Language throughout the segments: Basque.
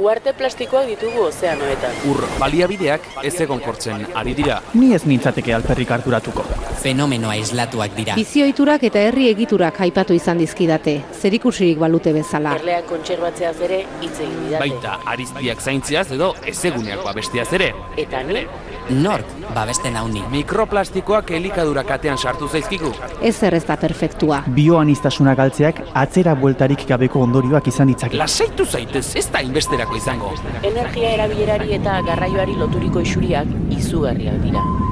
Uarte plastikoak ditugu ozeanoetan. Ur baliabideak ez egon kortzen ari dira. Ni ez nintzateke alperrik harturatuko. Fenomeno aislatuak dira. Bizioiturak eta herri egiturak aipatu izan dizkidate, zerikusirik balute bezala. Erleak kontserbatzeaz ere hitz egin didate. Baita ariztiak zaintziaz edo ezeguneak babestiaz ere. Eta ni, Nork babesten hauni. Mikroplastikoak elikadura katean sartu zaizkigu. Ez ez da perfektua. Bioanistasuna galtzeak atzera bueltarik gabeko ondorioak izan ditzake. Lasaitu zaitez, ez da inbesterako izango. energia erabilerari eta garraioari loturiko isuriak izugarriak dira.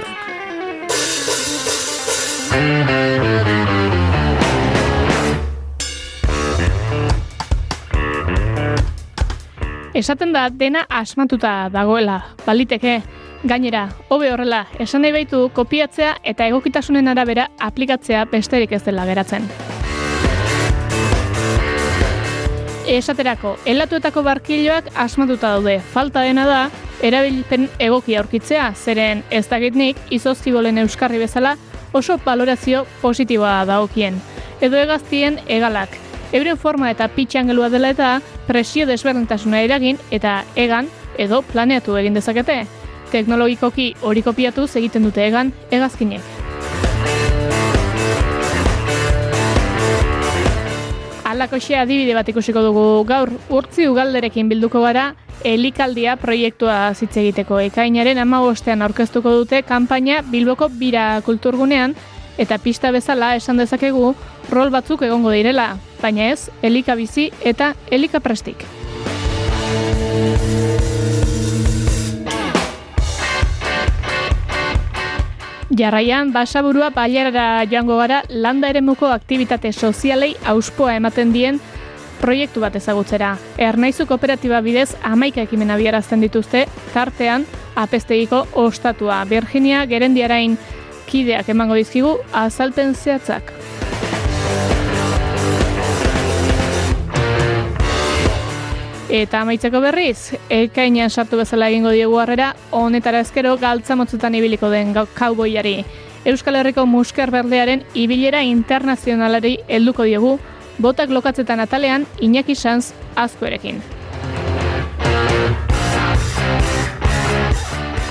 Esaten da dena asmatuta dagoela, baliteke. Gainera, hobe horrela, esan nahi baitu kopiatzea eta egokitasunen arabera aplikatzea besterik ez dela geratzen. Esaterako, elatuetako barkiloak asmatuta daude. Falta dena da, erabilpen egokia aurkitzea, zeren ez dakitnik izozkibolen euskarri bezala oso balorazio positiboa daokien. Edo egaztien egalak. Euren forma eta pitxangelua dela eta presio desberdintasuna eragin eta egan edo planeatu egin dezakete. Teknologikoki hori kopiatuz egiten dute egan hegazkinek. Alakoxe adibide bat ikusiko dugu gaur urtzi ugalderekin bilduko gara elikaldia proiektua zitze egiteko ekainaren amabostean aurkeztuko dute kanpaina Bilboko bira kulturgunean eta pista bezala esan dezakegu rol batzuk egongo direla, baina ez elikabizi eta elikaprestik. Jarraian, basaburua bailarara joango gara landa eremuko aktivitate sozialei auspoa ematen dien proiektu bat ezagutzera. Ernaizu kooperatiba bidez amaika ekimen abiarazten dituzte, tartean apestegiko ostatua. Virginia Gerendiarain kideak emango dizkigu azalpen zehatzak. Eta amaitzeko berriz, ekainan sartu bezala egingo diegu harrera, honetara ezkero galtza motzutan ibiliko den kauboiari. Euskal Herriko Musker Berdearen ibilera internazionalari helduko diegu, botak lokatzetan atalean Iñaki Sanz azkoerekin.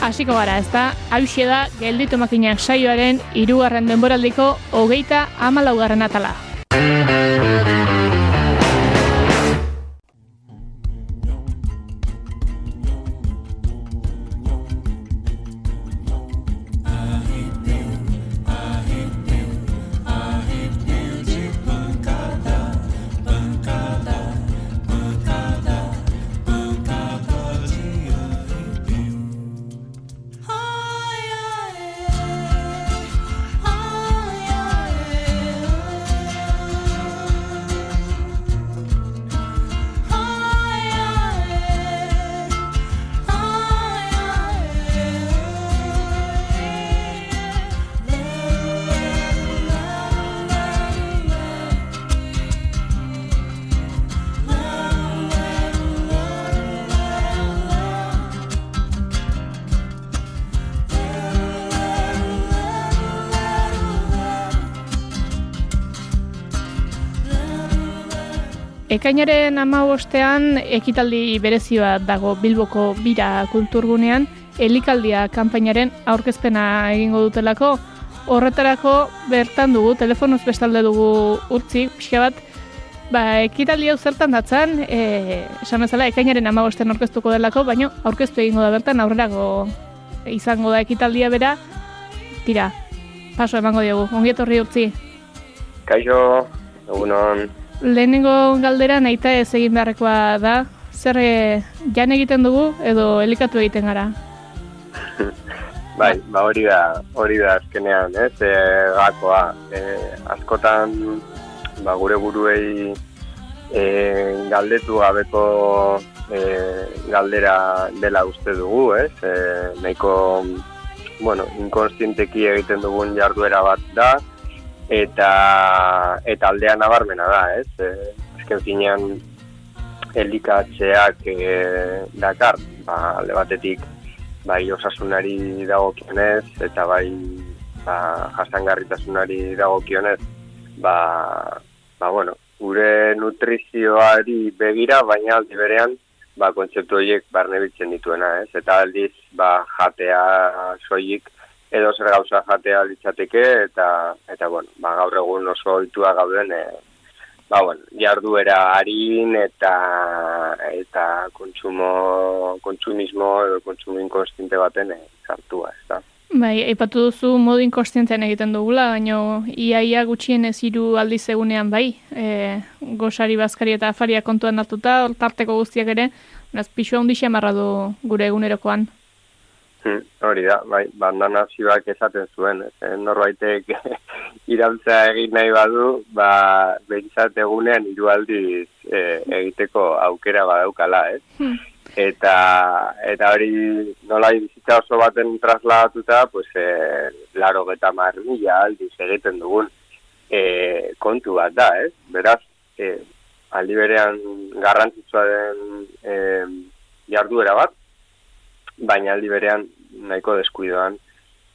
Hasiko gara, ez da, hauxe da, gelditu makinak saioaren hirugarren denboraldiko hogeita amalaugarren atala. Ekainaren amabostean ekitaldi berezioa dago Bilboko bira kulturgunean, elikaldia kanpainaren aurkezpena egingo dutelako. Horretarako bertan dugu, telefonoz bestalde dugu utzi, pixka bat, ba, ekitaldi hau zertan datzan, e, esan bezala, ekainaren amabostean aurkeztuko delako, baino aurkeztu egingo da bertan, aurrerago izango da ekitaldia bera, tira, paso emango diogu, ongi etorri utzi. Kaixo, egunon, Lehenengo galdera nahita ez egin beharrekoa da, zer e, jan egiten dugu edo elikatu egiten gara. bai, ba hori da, hori da azkenean, ez, e, gakoa, e, askotan, ba, gure buruei e, galdetu gabeko e, galdera dela uste dugu, ez? E, nahiko, bueno, inkonstienteki egiten dugun jarduera bat da, eta, eta aldea nabarmena da, ez? E, azken finean, elikatzeak e, dakar, ba, alde batetik, bai osasunari dagokionez, eta bai ba, jasangarritasunari dagokionez, ba, ba, bueno, gure nutrizioari begira, baina aldi berean, ba, kontzeptu horiek barnebiltzen dituena, ez? Eta aldiz, ba, jatea soilik edo zer gauza jatea litzateke, eta, eta bueno, ba, gaur egun oso oitua gauden, e, ba, bueno, jarduera harin eta eta kontsumo, kontsumismo edo kontsumo inkonstinte baten e, sartua, ez da. Bai, aipatu duzu modu inkonstientean egiten dugula, baina iaia gutxien ez hiru aldiz egunean bai, e, gosari, bazkari eta afaria kontuan hartuta, tarteko guztiak ere, beraz, pixua hundi xamarra du gure egunerokoan. Hmm, hori da, bai, bandana zibak esaten zuen, ez, norbaitek irautza egin nahi badu, ba, behintzat egunean hiru aldiz e, egiteko aukera badaukala, ez? Hmm eta eta hori nola bizitza oso baten trasladatuta pues eh laro geta marbilla aldiz egiten dugun e, kontu bat da, ez? Beraz, e, aldi berean garrantzitsua den e, jarduera bat, baina aldi berean nahiko deskuidoan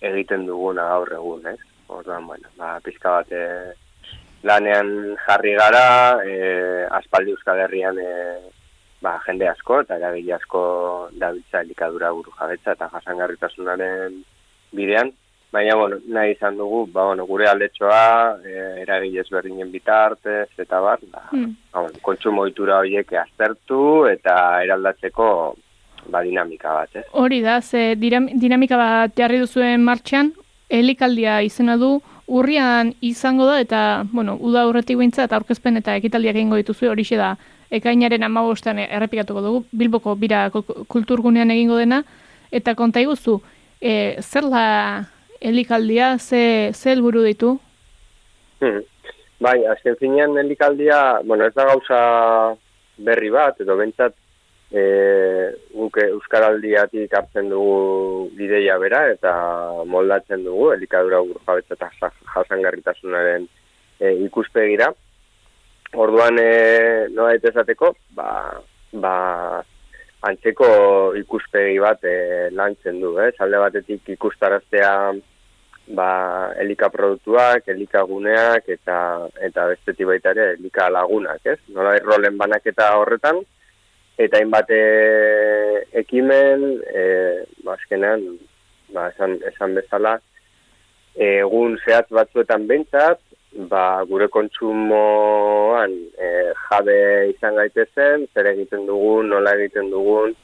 egiten duguna gaur egun, ez? Orduan, bueno, ba, pizka bat e, lanean jarri gara, e, aspaldi Euskal Herrian e, ba, jende asko eta eragile asko dabiltza elikadura buru jabetza eta jasangarritasunaren bidean. Baina, bueno, nahi izan dugu, ba, bueno, gure aldetxoa, e, eragile ezberdinen bitartez, eta bar, ba, mm. ba, bueno, kontsumo horiek aztertu eta eraldatzeko ba, dinamika bat, ez? Hori da, ze dinamika bat jarri duzuen martxan, elikaldia izena du, urrian izango da, eta, bueno, uda aurretik bintza, eta aurkezpen eta ekitaldiak egingo dituzu hori da, ekainaren amabostan errepikatuko dugu, Bilboko bira kulturgunean egingo dena, eta konta iguzu, e, zer da elikaldia, ze, ze elburu ditu? Hmm. Bai, azken finean elikaldia, bueno, ez da gauza berri bat, edo bentsat, e, guke Euskaraldiatik hartzen dugu bideia bera, eta moldatzen dugu, elikadura burjabetza eta jasangarritasunaren e, ikuspegira. Orduan, e, noa esateko, ba, ba, antzeko ikuspegi bat e, lantzen du, eh? Salde batetik ikustaraztea ba, elika produktuak, elika guneak, eta, eta bestetik baita ere, elika lagunak, ez? Nola errolen banaketa horretan, eta hainbat e, ekimen, e, azkenean, ba, esan, esan bezala, egun zehatz batzuetan bentsat, ba, gure kontsumoan e, jabe izan gaitezen, zer egiten dugun, nola egiten dugun,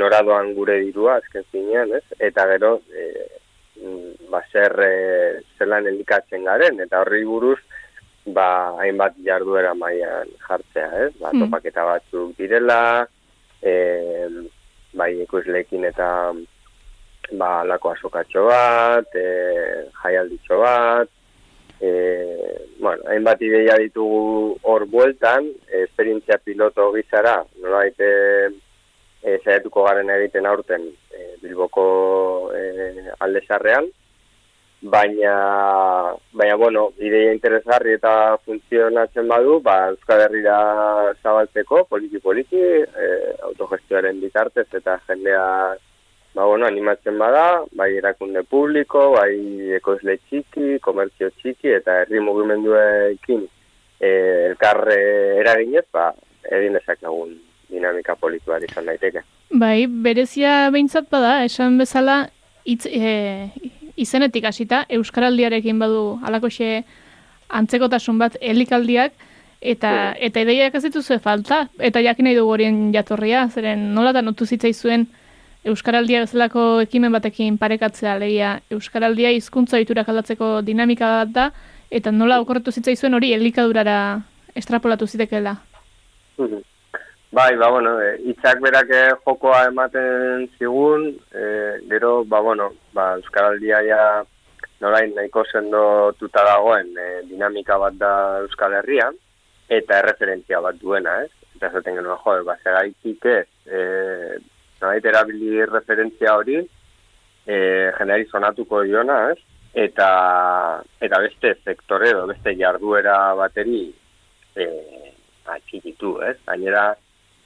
nora doan gure dirua, azken zinean, ez? Eta gero, e, ba, zer e, zelan elikatzen garen, eta horri buruz, ba, hainbat jarduera maian jartzea, ez? Ba, mm. topaketa batzuk direla, e, bai, ikuslekin eta ba, lako azokatxo bat, e, jaialditxo bat, e, bueno, hainbat ideia ditugu hor bueltan, esperientzia piloto gizara, nola daite e, garen egiten aurten e, Bilboko e, alde sarrean, baina, baina, bueno, ideia interesgarri eta funtzionatzen badu, ba, Euskal Herriera zabaltzeko, poliki-poliki, e, autogestioaren bitartez eta jendea ba, bueno, animatzen bada, bai erakunde publiko, bai ekoizle txiki, komertzio txiki, eta herri mugimenduekin e, elkarre eraginez, ba, egin egun dinamika politikoa izan daiteke. Bai, berezia behintzat bada, esan bezala, itz, e, izenetik hasita Euskaraldiarekin badu alakoxe antzekotasun bat elikaldiak, eta mm. eta ideiak ez dituzu falta, eta jakin nahi dugu horien jatorria, zeren nolatan otu zitzaizuen zuen Euskaraldia bezalako ekimen batekin parekatzea legia Euskaraldia hizkuntza iturak aldatzeko dinamika bat da, eta nola okorretu zitzaizuen hori elikadurara estrapolatu zitekeela? Mhm. Bai, ba, bueno, e, itzak berak jokoa ematen zigun, e, gero, ba, bueno, ba, Euskaraldia ja nolain nahiko sendo tuta dagoen e, dinamika bat da Euskal Herria, eta erreferentzia bat duena, ez? eta esaten genuen, jo, ba, segaitik ez, e, nolait erabili referentzia hori, e, jeneri zonatuko diona, ez? Eta, eta beste sektore edo beste jarduera bateri e, atxikitu, ez? Gainera,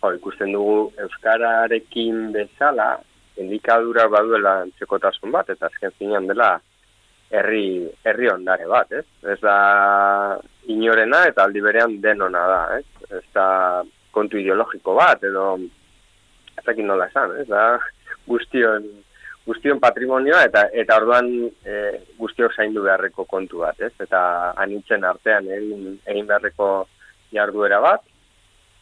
jo, ikusten dugu Euskararekin bezala, indikadura baduela txekotasun bat, eta azken zinean dela herri, herri ondare bat, ez? Ez da inorena eta aldi berean denona da, ez? Ez da kontu ideologiko bat, edo ez nola esan, ez da guztion, guztion patrimonioa eta eta orduan e, guztiok zaindu beharreko kontu bat, ez? Eta anitzen artean egin, egin beharreko jarduera bat,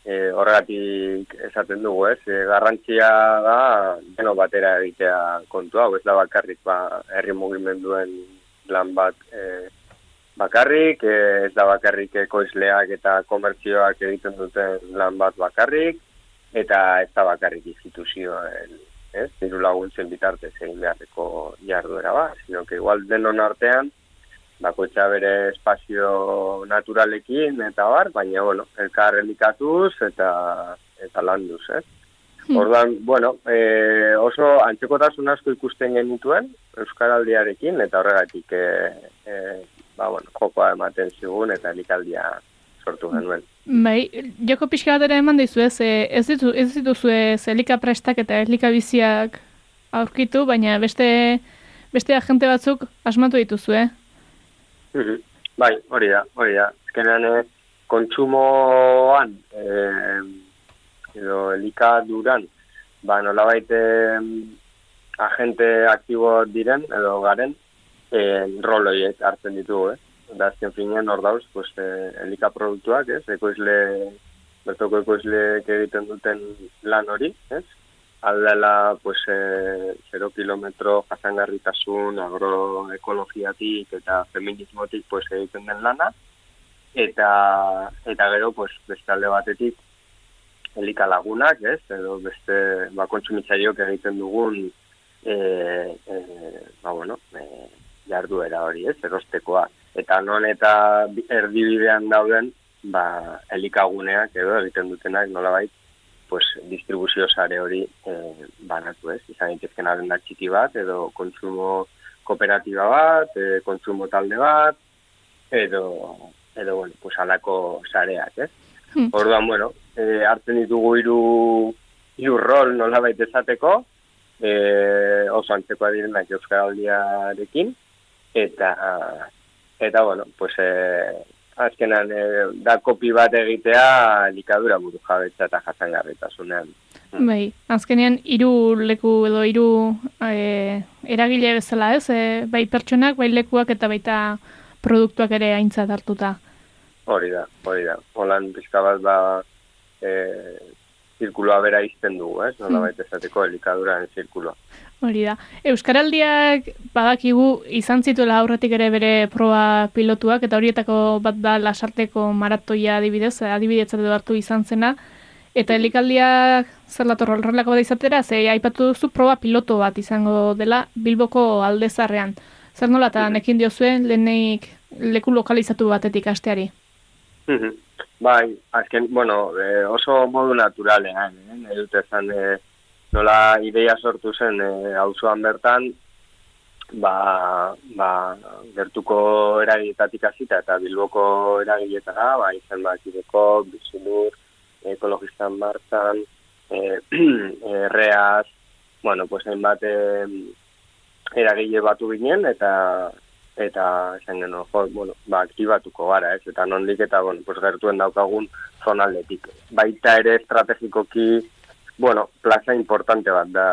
e, horregatik esaten dugu, ez? E, garrantzia da deno batera egitea kontu hau, ez da bakarrik ba, herri mugimenduen lan bat e, bakarrik, e, ez da bakarrik ekoizleak eta komertzioak egiten duten lan bat bakarrik, eta ez da bakarrik instituzioen, ez? Diru laguntzen bitartez egin beharreko jarduera bat, sino que igual denon artean, bakoitza bere espazio naturalekin eta bar, baina bueno, elkar elikatuz eta eta landuz, eh? Hmm. Ordan, bueno, e, oso antzekotasun asko ikusten genituen euskaraldiarekin eta horregatik e, e, ba, bueno, jokoa ematen zigun eta elikaldia sortu genuen. Bai, joko pixka bat ere eman dizu ez, ez, ditu, ez dituzu ez elika prestak eta elika biziak aurkitu, baina beste, beste agente batzuk asmatu dituzu, eh? Mhm. Bai, hori da, hori da. Ezkenean, eh, kontsumoan, eh, edo elikaduran, ba, nola baite agente aktibo diren, edo garen, eh, roloiek hartzen ditugu, eh? Da, azken finean, hor dauz, pues, eh, elika produktuak, ez? Ekoizle, bertoko ekoizle egiten duten lan hori, ez? Aldela pues, e, 0 kilometro jasangarritasun agroekologiatik eta feminismotik pues, egiten den lana eta eta gero pues, beste alde batetik elika lagunak, ez? edo beste ba, kontsumitzaiok egiten dugun e, e, ba, bueno, e, jarduera hori, ez? erostekoa. Eta non eta erdibidean dauden ba, elikaguneak edo egiten dutenak nolabait pues, distribuzio sare hori e, banatu ez. Izan daitezken da txiki bat, edo kontsumo kooperatiba bat, e, kontsumo talde bat, edo, edo bueno, pues, alako sareak, ez. Hmm. Orduan, bueno, e, hartzen ditugu iru, iru rol nola baita esateko, e, oso antzekoa direnak euskaraldiarekin, eta, eta bueno, pues, e, azkenan e, da kopi bat egitea likadura buru jabetza eta jasangarritasunean. Bai, azkenean hiru leku edo hiru e, eragile bezala ez, e, bai pertsonak, bai lekuak eta baita produktuak ere aintzat hartuta. Hori da, hori da. Holan bizka bat ba, e, zirkuloa bera izten dugu, ez? Nola mm. baita esateko elikadura zirkuloa. Hori da. Euskaraldiak badakigu izan zituela aurretik ere bere proba pilotuak, eta horietako bat da lasarteko maratoia adibidez, adibidetzat edo hartu izan zena, eta helikaldiak zer lator horrelako bat izatera, ze aipatu duzu proba piloto bat izango dela Bilboko aldezarrean. Zer nola eta nekin diozuen lehenik leku lokalizatu batetik asteari? bai, azken, bueno, eh, oso modu naturalean, eh? dute zan, eh, nola ideia sortu zen e, auzoan bertan ba, ba, gertuko eragietatik hasita eta bilboko eragietara, ba, izan ba, kireko, bizilur, ekologistan martzan, e, erreaz, bueno, pues hainbat e, eragile batu ginen, eta eta esan geno, jo, bueno, ba, aktibatuko gara, ez, eta nondik eta, bueno, pues gertuen daukagun zonaldetik. Baita ere estrategikoki, bueno, plaza importante bat da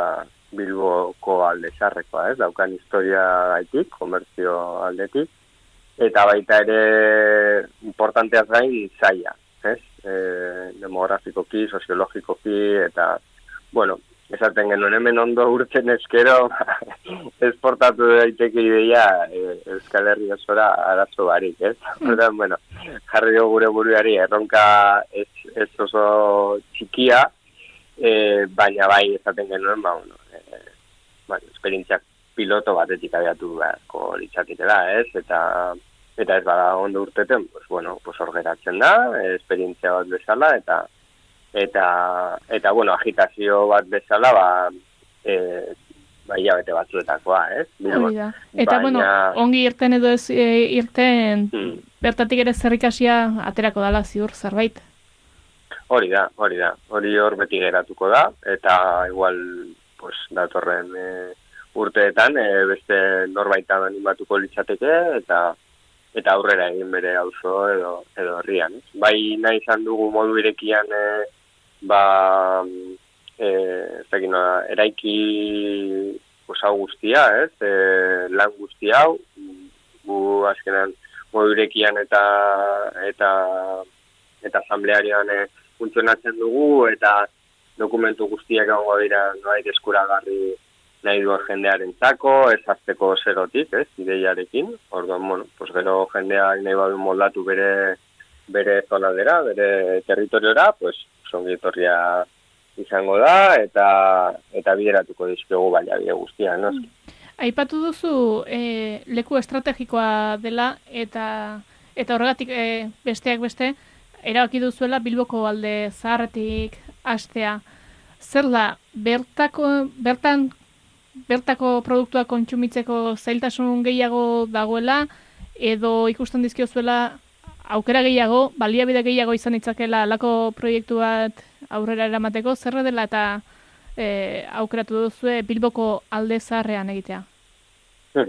Bilboko alde zarrekoa, ez? Daukan historia gaitik, komertzio aldetik, eta baita ere importanteaz gain zaia, ez? E, demografikoki, soziologikoki, eta, bueno, esaten genuen hemen ondo urtzen eskero, esportatu daiteke ideia e, Euskal Herri osora arazo barik, ez? Mm. bueno, jarri gure buruari erronka ez, ez oso txikia, e, baina bai ezaten genuen, ba, bueno, e, bueno, esperientziak piloto batetik abiatu beharko litzakitela, ez? Eta, eta ez bada ondo urteten, pues, bueno, pues hor geratzen da, esperientzia bat bezala, eta eta, eta bueno, agitazio bat bezala, ba, e, ba, hilabete batzuetakoa, ez? Da. Eta, bueno, ongi irten edo ez e, irten, hmm. bertatik ere zerrikasia aterako dala ziur zerbait. Hori da, hori da. Hori hor beti geratuko da, eta igual, pues, datorren e, urteetan, e, beste norbaitan animatuko litzateke, eta eta aurrera egin bere auzo edo edo herrian. Bai nahi izan dugu modu irekian e, ba eh eraiki pues hau guztia, ez? E, lan guzti hau gu azkenan modu irekian eta eta eta asamblearioan e, funtzionatzen dugu eta dokumentu guztiak egongo dira noait eskuragarri nahi duen jendearen zako, ez azteko zerotik, ez, ideiarekin. Orduan, bueno, pues gero jendeak nahi badu moldatu bere bere zonaldera, bere territoriora, pues, songitorria izango da, eta eta bideratuko dizkegu baina bide guztia, no? Mm. Aipatu duzu e, leku estrategikoa dela, eta eta horregatik e, besteak beste, erabaki duzuela Bilboko alde zaharretik astea. Zer da, bertako, bertan bertako produktua kontsumitzeko zailtasun gehiago dagoela, edo ikusten dizkiozuela aukera gehiago, baliabide gehiago izan itzakela alako proiektu bat aurrera eramateko, zerre dela eta e, aukeratu duzue Bilboko alde zaharrean egitea?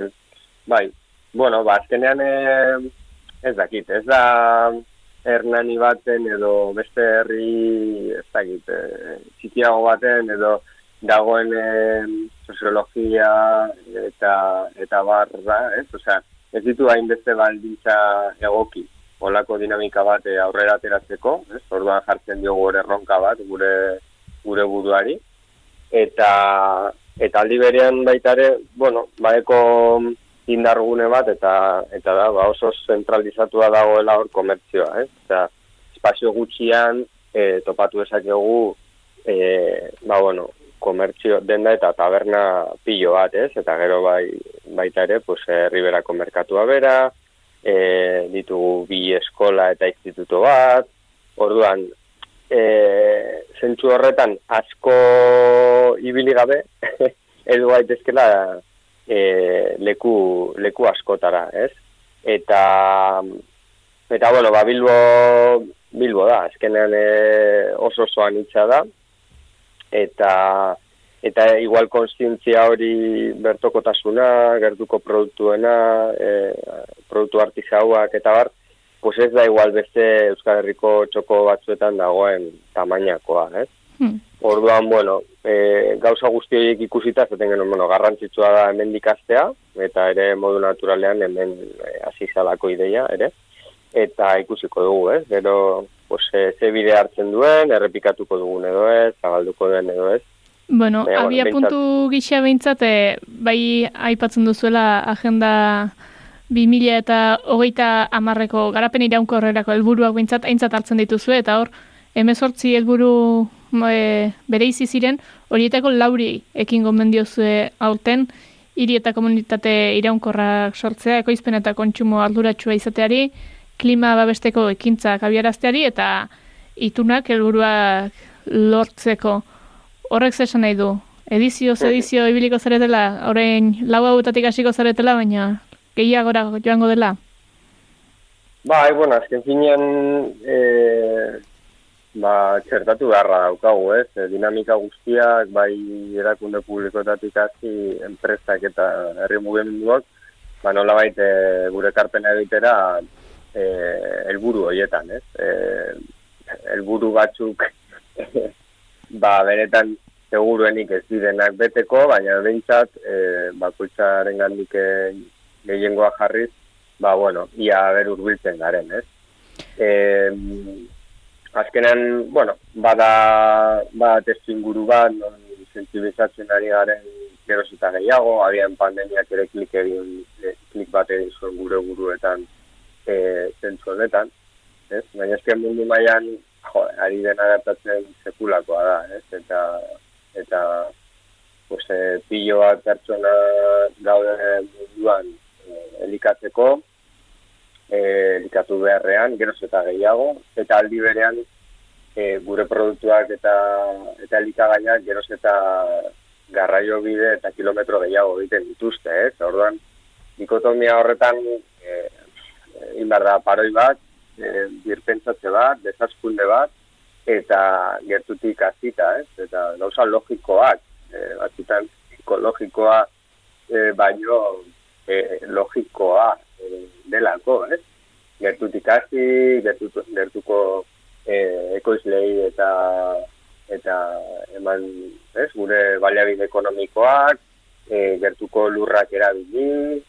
bai, bueno, ba, azkenean e, ez dakit, ez da hernani baten edo beste herri ez dakit, e, txikiago baten edo dagoen soziologia eta eta barra, ez? Osea, ez ditu hainbeste baldintza egoki olako dinamika bat eh, aurrera ateratzeko, ez? Orduan jartzen diogu gure erronka bat gure gure buruari eta eta aldi berean baita ere, bueno, baeko indargune bat eta eta da ba oso zentralizatua dagoela hor komertzioa, ez? Osea, espazio gutxian eh, topatu dezakegu eh, ba bueno, komertzio denda eta taberna pilo bat, ez? Eta gero bai baita ere, pues Riberako merkatua bera, e, ditugu bi eskola eta instituto bat. Orduan, e, zentsu horretan asko ibili gabe edu gaitezkela e, leku, leku askotara, ez? Eta eta bueno, ba Bilbo Bilbo da, azkenean e, oso osoan itxa da, eta eta igual konstientzia hori bertokotasuna, gertuko produktuena, e, produktu artizauak eta bar, pues ez da igual beste Euskal Herriko txoko batzuetan dagoen tamainakoa, ez? Hmm. Orduan, bueno, e, gauza guzti horiek ikusita, zaten genuen, bueno, garrantzitsua da hemen dikastea, eta ere modu naturalean hemen e, azizalako ideia, ere? Eta ikusiko dugu, ez? Gero, pues, e, ze bide hartzen duen, errepikatuko dugun edo ez, zabalduko duen edo ez. Bueno, e, abia puntu gisa behintzat, e, bai aipatzen duzuela agenda 2000 eta hogeita amarreko garapen iraunko horrelako helburuak behintzat aintzat hartzen dituzu eta hor, emezortzi helburu e, bere izi ziren, horietako lauri ekin gomendiozue aurten, hiri eta komunitate iraunkorrak sortzea, ekoizpen eta kontsumo arduratsua izateari, klima babesteko ekintzak abiarazteari eta itunak helburuak lortzeko. Horrek zesan nahi du. Edizio, edizio ibiliko zaretela, orain lau hauetatik hasiko zaretela, baina gehiagora joango dela? Ba, egon, azken finean, e, ba, txertatu beharra daukagu, ez? E, dinamika guztiak, bai, erakunde publikoetatik hasi enpresak eta herri mugimenduak, ba, nola baite gure karpena egitera, eh helburu hoietan, ez? Helburu batzuk ba beretan seguruenik ez direnak beteko, baina beintzat eh bakoitzaren eh, gehiengoa jarriz, ba bueno, ia ber hurbiltzen garen, ez? Eh azkenan, bueno, bada ba testu inguru bat, non sensibilizatzen ari garen geroz eta gehiago, abian pandemiak ere klik egin, eh, klik bat egin zuen gure buruetan, e, zentzu honetan, ez? Baina ezken mundu mailan jo, ari dena gertatzen sekulakoa da, ez? Eta, eta pues, e, pilo bat pertsona gaude munduan e, elikatzeko, e, elikatu beharrean, geroz eta gehiago, eta aldi berean e, gure produktuak eta eta elikagaiak geroz eta garraio bide eta kilometro gehiago egiten dituzte, ez? Orduan, dikotomia horretan e, inbar da paroi bat, e, birpentsatze bat, desazkunde bat, eta gertutik azita, ez? Eta gauza logikoak, e, batzutan psikologikoa e, baino e, logikoa delako, ez? Gertutik hasi, gertuko, gertuko e, ekoizlei eta eta eman, ez, gure baliabide ekonomikoak, e, gertuko lurrak erabili,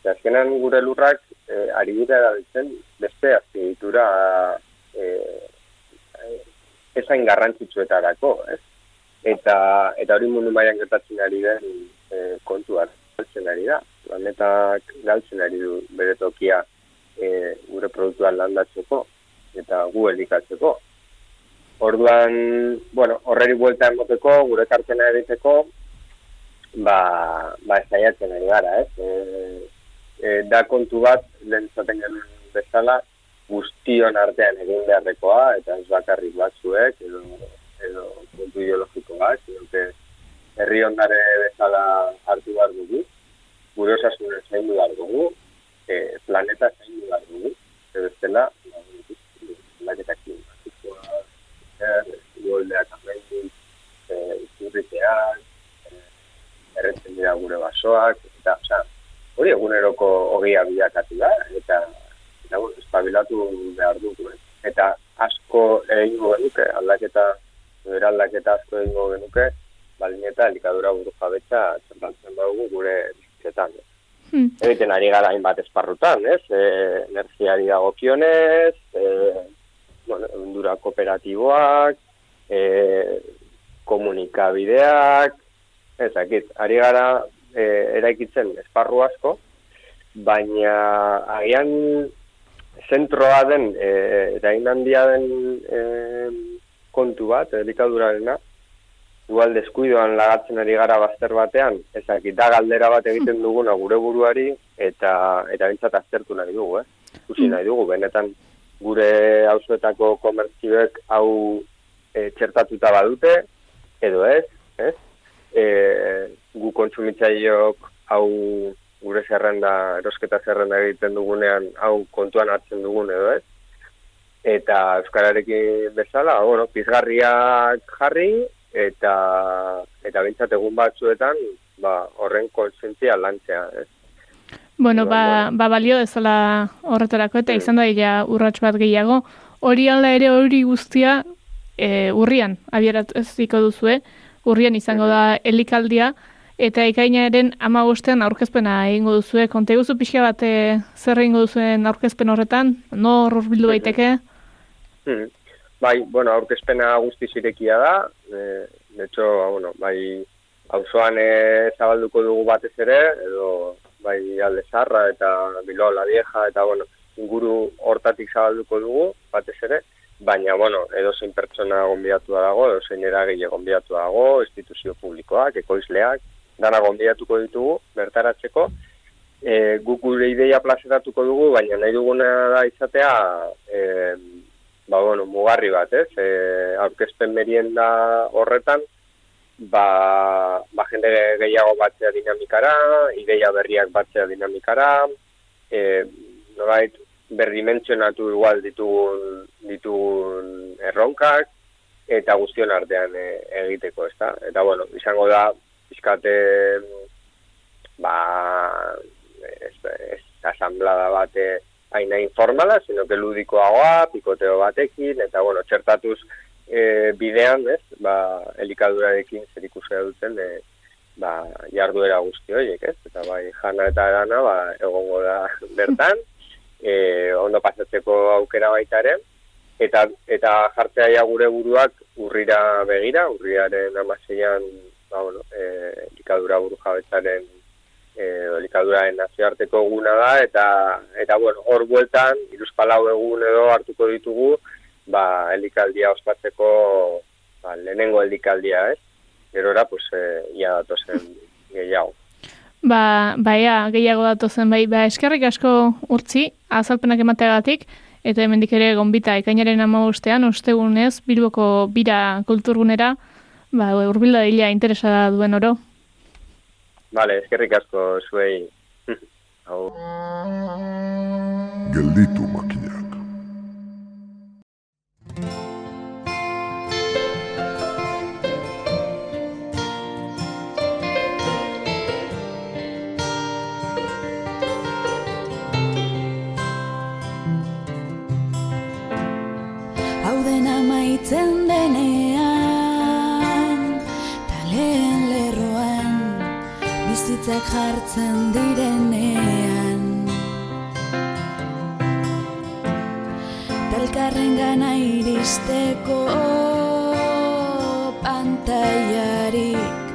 eta azkenan gure lurrak e, ari dira erabiltzen beste azpiegitura e, e, ezain garrantzitsuetarako, ez? Eta, eta hori mundu mailan gertatzen ari den e, kontuak galtzen ari da. Planetak galtzen ari du bere tokia e, gure produktuan landatzeko eta gu elikatzeko. Orduan, bueno, horreri buelta emoteko, gure kartena egiteko, ba, ba esaiatzen ari gara, ez? E, e, da kontu bat, lehen zaten bezala, guztion artean egin beharrekoa, eta ez bakarrik batzuek, edo, edo kontu ideologiko bat, edo herri ondare bezala hartu behar dugu, gure osasunen zain behar dugu, e, planeta zain behar dugu, edo bestela, aldaketa klimatikoa, zer, goldeak amendu, izurriteak, erretzen dira gure basoak, eta, oza, hori eguneroko ogia bilakatu da, eta, eta, espabilatu behar dugu, eta asko egingo genuke, aldaketa, bera aldaketa asko egingo genuke, balin eta elikadura buru jabetza txertatzen badugu gure bizitzetan. Hmm. Egiten ari gara hainbat esparrutan, ez? E, energiari dagokionez, e, bueno, endura kooperatiboak, e, komunikabideak, ez akit, ari gara e, eraikitzen esparru asko, baina agian zentroa den, e, erain handia den e, kontu bat, elikadurarena, igual deskuidoan lagatzen ari gara bazter batean, ezak, da galdera bat egiten duguna gure buruari, eta eta bintzat aztertu nahi dugu, eh? Usi nahi dugu, benetan gure hausuetako komertzioek hau e, txertatuta badute, edo ez, ez? E, gu kontsumitzaileok hau gure zerrenda, erosketa zerrenda egiten dugunean hau kontuan hartzen dugun edo ez? Eta Euskararekin bezala, bueno, pizgarriak jarri, eta eta bintzat egun batzuetan ba, horren konsentzia lantzea, ez? Bueno, ba, ba balio ezala horretarako eta izan da ja urrats bat gehiago. Hori alda ere hori guztia e, urrian abierat ez duzue, urrian izango da elikaldia, eta ikainaren ama bostean aurkezpena egingo duzue. Konte guzu pixka bat e, zer egingo duzuen aurkezpen horretan? No horror bildu daiteke? Hmm. Bai, bueno, aurkezpena guzti zirekia da. E, de hecho, bueno, bai, hauzoan e, zabalduko dugu batez ere, edo bai alde zarra eta bilo la vieja eta bueno, inguru hortatik zabalduko dugu, batez ere, baina bueno, edo zein pertsona gonbiatu dago, edo zein eragile gonbiatu dago, instituzio publikoak, ekoizleak, dana gonbiatuko ditugu, bertaratzeko, e, guk gure ideia plazeratuko dugu, baina nahi duguna da izatea, e, ba mugarri bat, ez? E, aurkezpen merienda horretan, ba, ba jende gehiago batzea dinamikara, ideia berriak batzea dinamikara, e, nolait, berdimentsionatu igual ditugun, ditugun erronkak, eta guztion artean e, egiteko, ez da? Eta, bueno, izango da, izkate, ba, ez, ez asamblada bate aina informala, sino que ludikoagoa, pikoteo batekin, eta, bueno, txertatuz, e, bidean, ez, ba, elikadurarekin zer ikusea duten, e, ba, jarduera guzti horiek, ez, eta bai, jana eta dana, ba, egongo da bertan, e, ondo pasatzeko aukera baita ere, eta, eta jartzea ja gure buruak urrira begira, urriaren amaseian, ba, bueno, e, elikadura buru jabetzaren e, elikaduraren nazioarteko eguna da, eta, eta bueno, hor bueltan, iruzpalau egun edo hartuko ditugu, ba, elikaldia ospatzeko ba, lehenengo elikaldia, ez? Gerora, pues, e, ia datozen gehiago. Ba, baia, gehiago datozen, bai, ba, eskerrik asko urtzi, azalpenak emateagatik, eta hemendik ere gonbita ekainaren amabostean, ostegunez, Bilboko bira kulturgunera, ba, urbilda dila interesa duen oro. Bale, eskerrik asko zuei. Hau. Gelditu makinak. Hau dena maitzen denean Bizitzak jartzen direnean. Talkarren gana iristeko Pantaiarik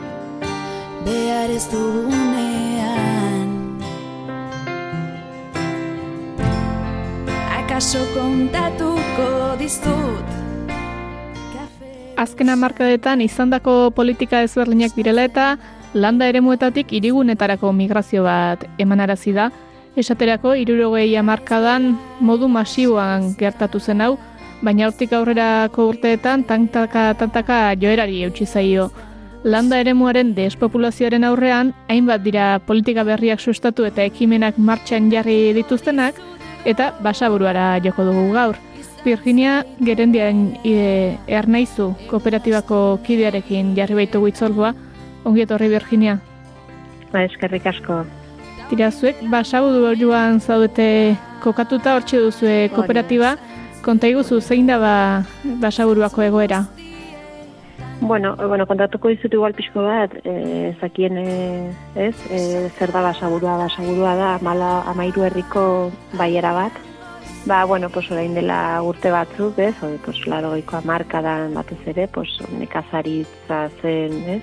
Behar ez dugunean. Akaso kontatuko dizut Azken hamarkadetan izandako politika ezberdinak direla eta landa eremuetatik irigunetarako migrazio bat emanarazi da. Esaterako irurogei hamarkadan modu masiboan gertatu zen hau, baina hortik aurrerako urteetan tantaka tantaka joerari eutsi zaio. Landa eremuaren despopulazioaren aurrean, hainbat dira politika berriak sustatu eta ekimenak martxan jarri dituztenak, eta basaburuara joko dugu gaur. Virginia gerendian e, ernaizu kooperatibako kidearekin jarri baitugu itzolgoa. Ongi etorri Virginia. Ba, eskerrik asko. Tira zuek, basaburuan zaudete kokatuta hortxe duzue kooperatiba. Konta iguzu zein da ba, basaburuako egoera? Bueno, bueno, kontatuko dizut igual pixko bat, e, zakien, e, ez, e, zer da basaburua, basaburua da, mala amairu herriko baiera bat. Ba, bueno, pues orain dela urte batzuk, ez, oi, pues, laro goiko amarkadan batez ere, pues, nekazaritza zen, ez,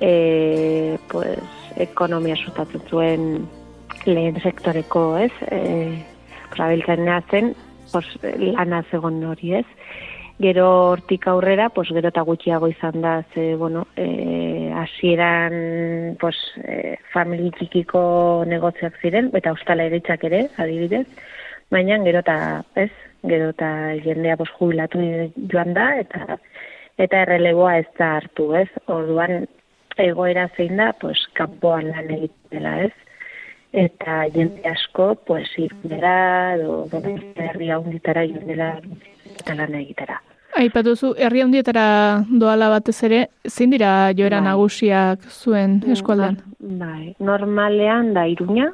e, pues, ekonomia sustatzen zuen lehen sektoreko, ez, e, abiltzen zen, pues, lana zegon hori, ez, Gero hortik aurrera, pues, gero eta gutxiago izan da, ze, bueno, e, hasieran pues, e, famili txikiko negotziak ziren, eta ustala eritzak ere, adibidez, baina gero eta, ez, gero eta jendea pues, jubilatu joan da, eta eta erreleboa ez da hartu, ez, orduan egoera zein da, pues, kanpoan lan egiten dela, ez, eta jende asko, pues, irundera, edo, bueno, herri haunditara dela eta lan egitera. Aipatuzu, herri handietara doala batez ere, zein dira joera Bai. nagusiak zuen eskualdean? Bai, normalean da iruña,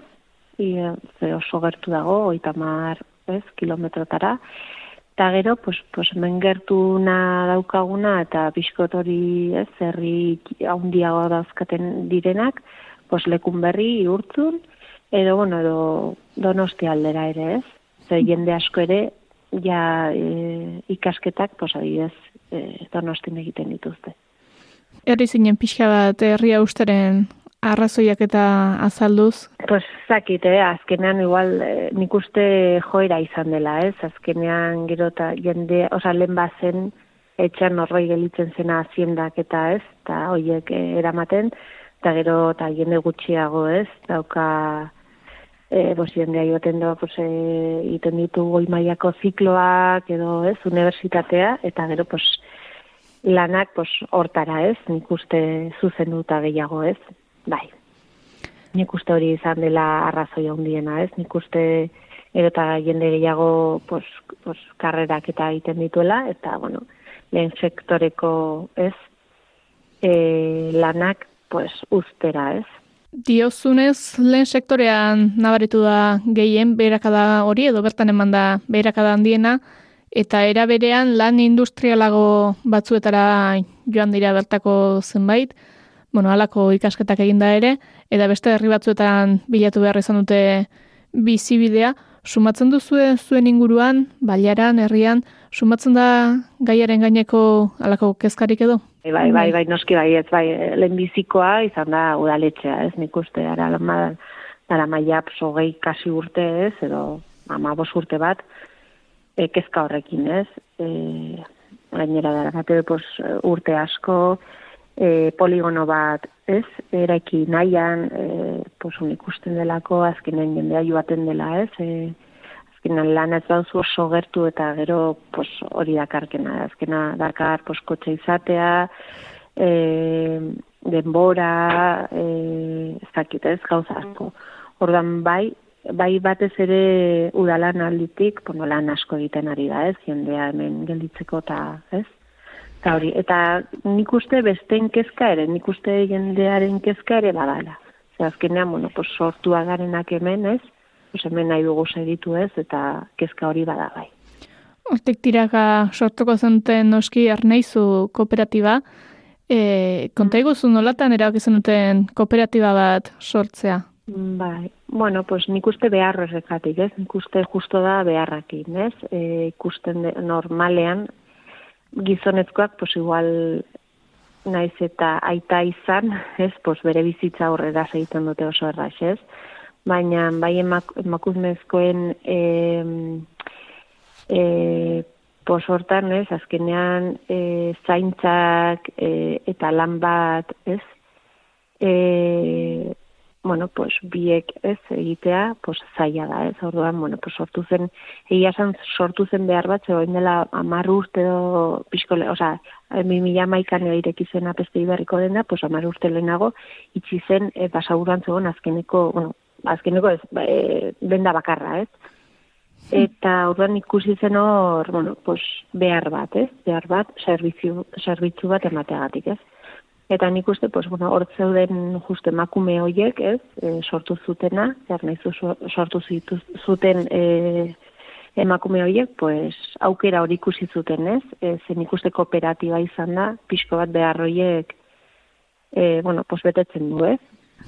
i, ze oso gertu dago, oita mar, ez, kilometrotara, eta gero, pues, pues, hemen gertuna daukaguna, eta pixkot hori, ez, herri handiago dauzkaten direnak, pues, lekun berri, urtzun, edo, bueno, edo donosti aldera ere, ez, ze jende asko ere, ja e, ikasketak, pues, adibidez, e, donostin egiten dituzte. Herri zinen pixka bat herria usteren arrazoiak eta azalduz. Pues zakit, eh? azkenean igual eh, nik uste joera izan dela, ez? Azkenean gero eta jende, oza, lehen bazen etxean norbait gelitzen zena haziendak eta ez, eta hoiek eh, eramaten, eta gero eta jende gutxiago, ez? Dauka eh bos jendea joaten da, pues eh iten ditu goi mailako zikloak edo, ez, unibertsitatea eta gero pues lanak pues hortara, ez? Nik uste zuzenduta gehiago, ez? Bai. Nik uste hori izan dela arrazoi handiena, ez? Nik uste gero eta jende gehiago pues, pues, karrerak eta egiten dituela, eta, bueno, lehen sektoreko, ez? E, lanak, pues, ustera, ez? Diozunez, lehen sektorean nabaritu da gehien beherakada hori, edo bertan eman da beherakada handiena, eta era berean lan industrialago batzuetara joan dira bertako zenbait, bueno, halako ikasketak eginda ere, eta beste herri batzuetan bilatu behar izan dute bizibidea, sumatzen duzue zuen inguruan, baliaran, herrian, sumatzen da gaiaren gaineko halako kezkarik edo? Bai, bai, bai, bai, noski bai, ez bai, lehenbizikoa izan da udaletxea, ez nik uste, ara lama, dara maia hogei kasi urte ez, edo ama bos urte bat, e, kezka horrekin ez, e, gainera dara bate, pues, urte asko, e, poligono bat, ez, eraiki nahian, e, pues, ikusten delako, azkenen jendea joaten dela, ez, e, azkenan lan ez bauzu oso gertu eta gero pues, hori dakarkena, azkena dakar pues, kotxe izatea, e, denbora, e, ez dakit ez, gauza asko. Ordan bai, bai batez ere udalan alditik, bueno, lan asko egiten ari da, ez, jendea hemen gelditzeko eta, ez? Eta hori, eta nik uste besteen kezka ere, nik uste jendearen kezka ere badala. Zer azkenean, bueno, pues, sortu agarenak hemen, ez? Pues hemen nahi dugu segitu ez, eta kezka hori bada bai. Hortik tiraka sortuko zenten noski arnaizu kooperatiba, e, konta iguzu nolatan erabak duten kooperatiba bat sortzea? Bai, bueno, pues nik uste behar horrekatik, ez? Nik uste justo da beharrakin, ez? E, ikusten de, normalean, gizonezkoak, pues igual naiz eta aita izan, ez? Pues bere bizitza horrela egiten dute oso erraz, ez? Baina, bai emak, emakumezkoen e, e, pos hortan, ez? Azkenean, e, zaintzak e, eta lan bat, ez? E, bueno, pues biek ez egitea, pues zaila da, ez orduan, bueno, pues sortu zen, egia san sortu zen behar bat, zegoen dela amar urte do, pixkole, oza, mi mila maikan ireki zen apeste ibarriko dena, pues amar urte lehenago, itxi zen, e, basaguran zegoen azkeneko, bueno, azkeneko ez, ba, e, benda bakarra, ez? Eta orduan ikusi zen hor, bueno, pues behar bat, ez? Behar bat, zerbitzu bat emateagatik, ez? Eta nik uste, pues, bueno, hor zeuden just emakume horiek, ez, e, sortu zutena, zer nahi sortu zitu, zuten e, emakume horiek, pues, aukera hori ikusi zuten, ez, e, zen ikuste kooperatiba izan da, pixko bat behar horiek, e, bueno, pues, betetzen du, ez.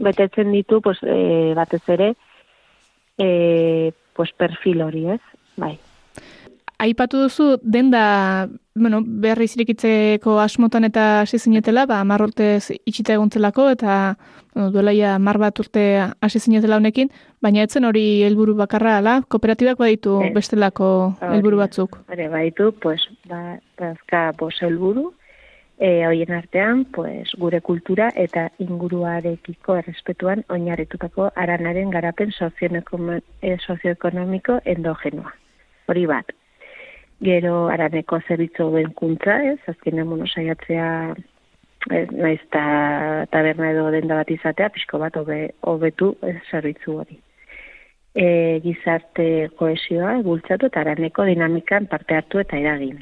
Betetzen ditu, pues, e, batez ere, e, pues, perfil hori, ez, bai aipatu duzu denda bueno, berri zirikitzeko asmotan eta hasi zinetela, ba, mar urtez itxita egontzelako, eta bueno, duela ja mar bat urte hasi zinetela honekin, baina etzen hori helburu bakarra, ala? Kooperatibak baditu e, bestelako helburu batzuk? Hore, baditu, pues, ba, bazka bos helburu, e, hoien artean, pues, gure kultura eta inguruarekiko errespetuan oinarritutako aranaren garapen eh, sozioekonomiko endogenoa. Hori bat, gero araneko zerbitzu benkuntza, ez, azkenean mono saiatzea ez, naiz ta, taberna edo denda bat izatea, pixko bat hobe, hobetu zerbitzu hori. E, gizarte koesioa bultzatu eta araneko dinamikan parte hartu eta eragin.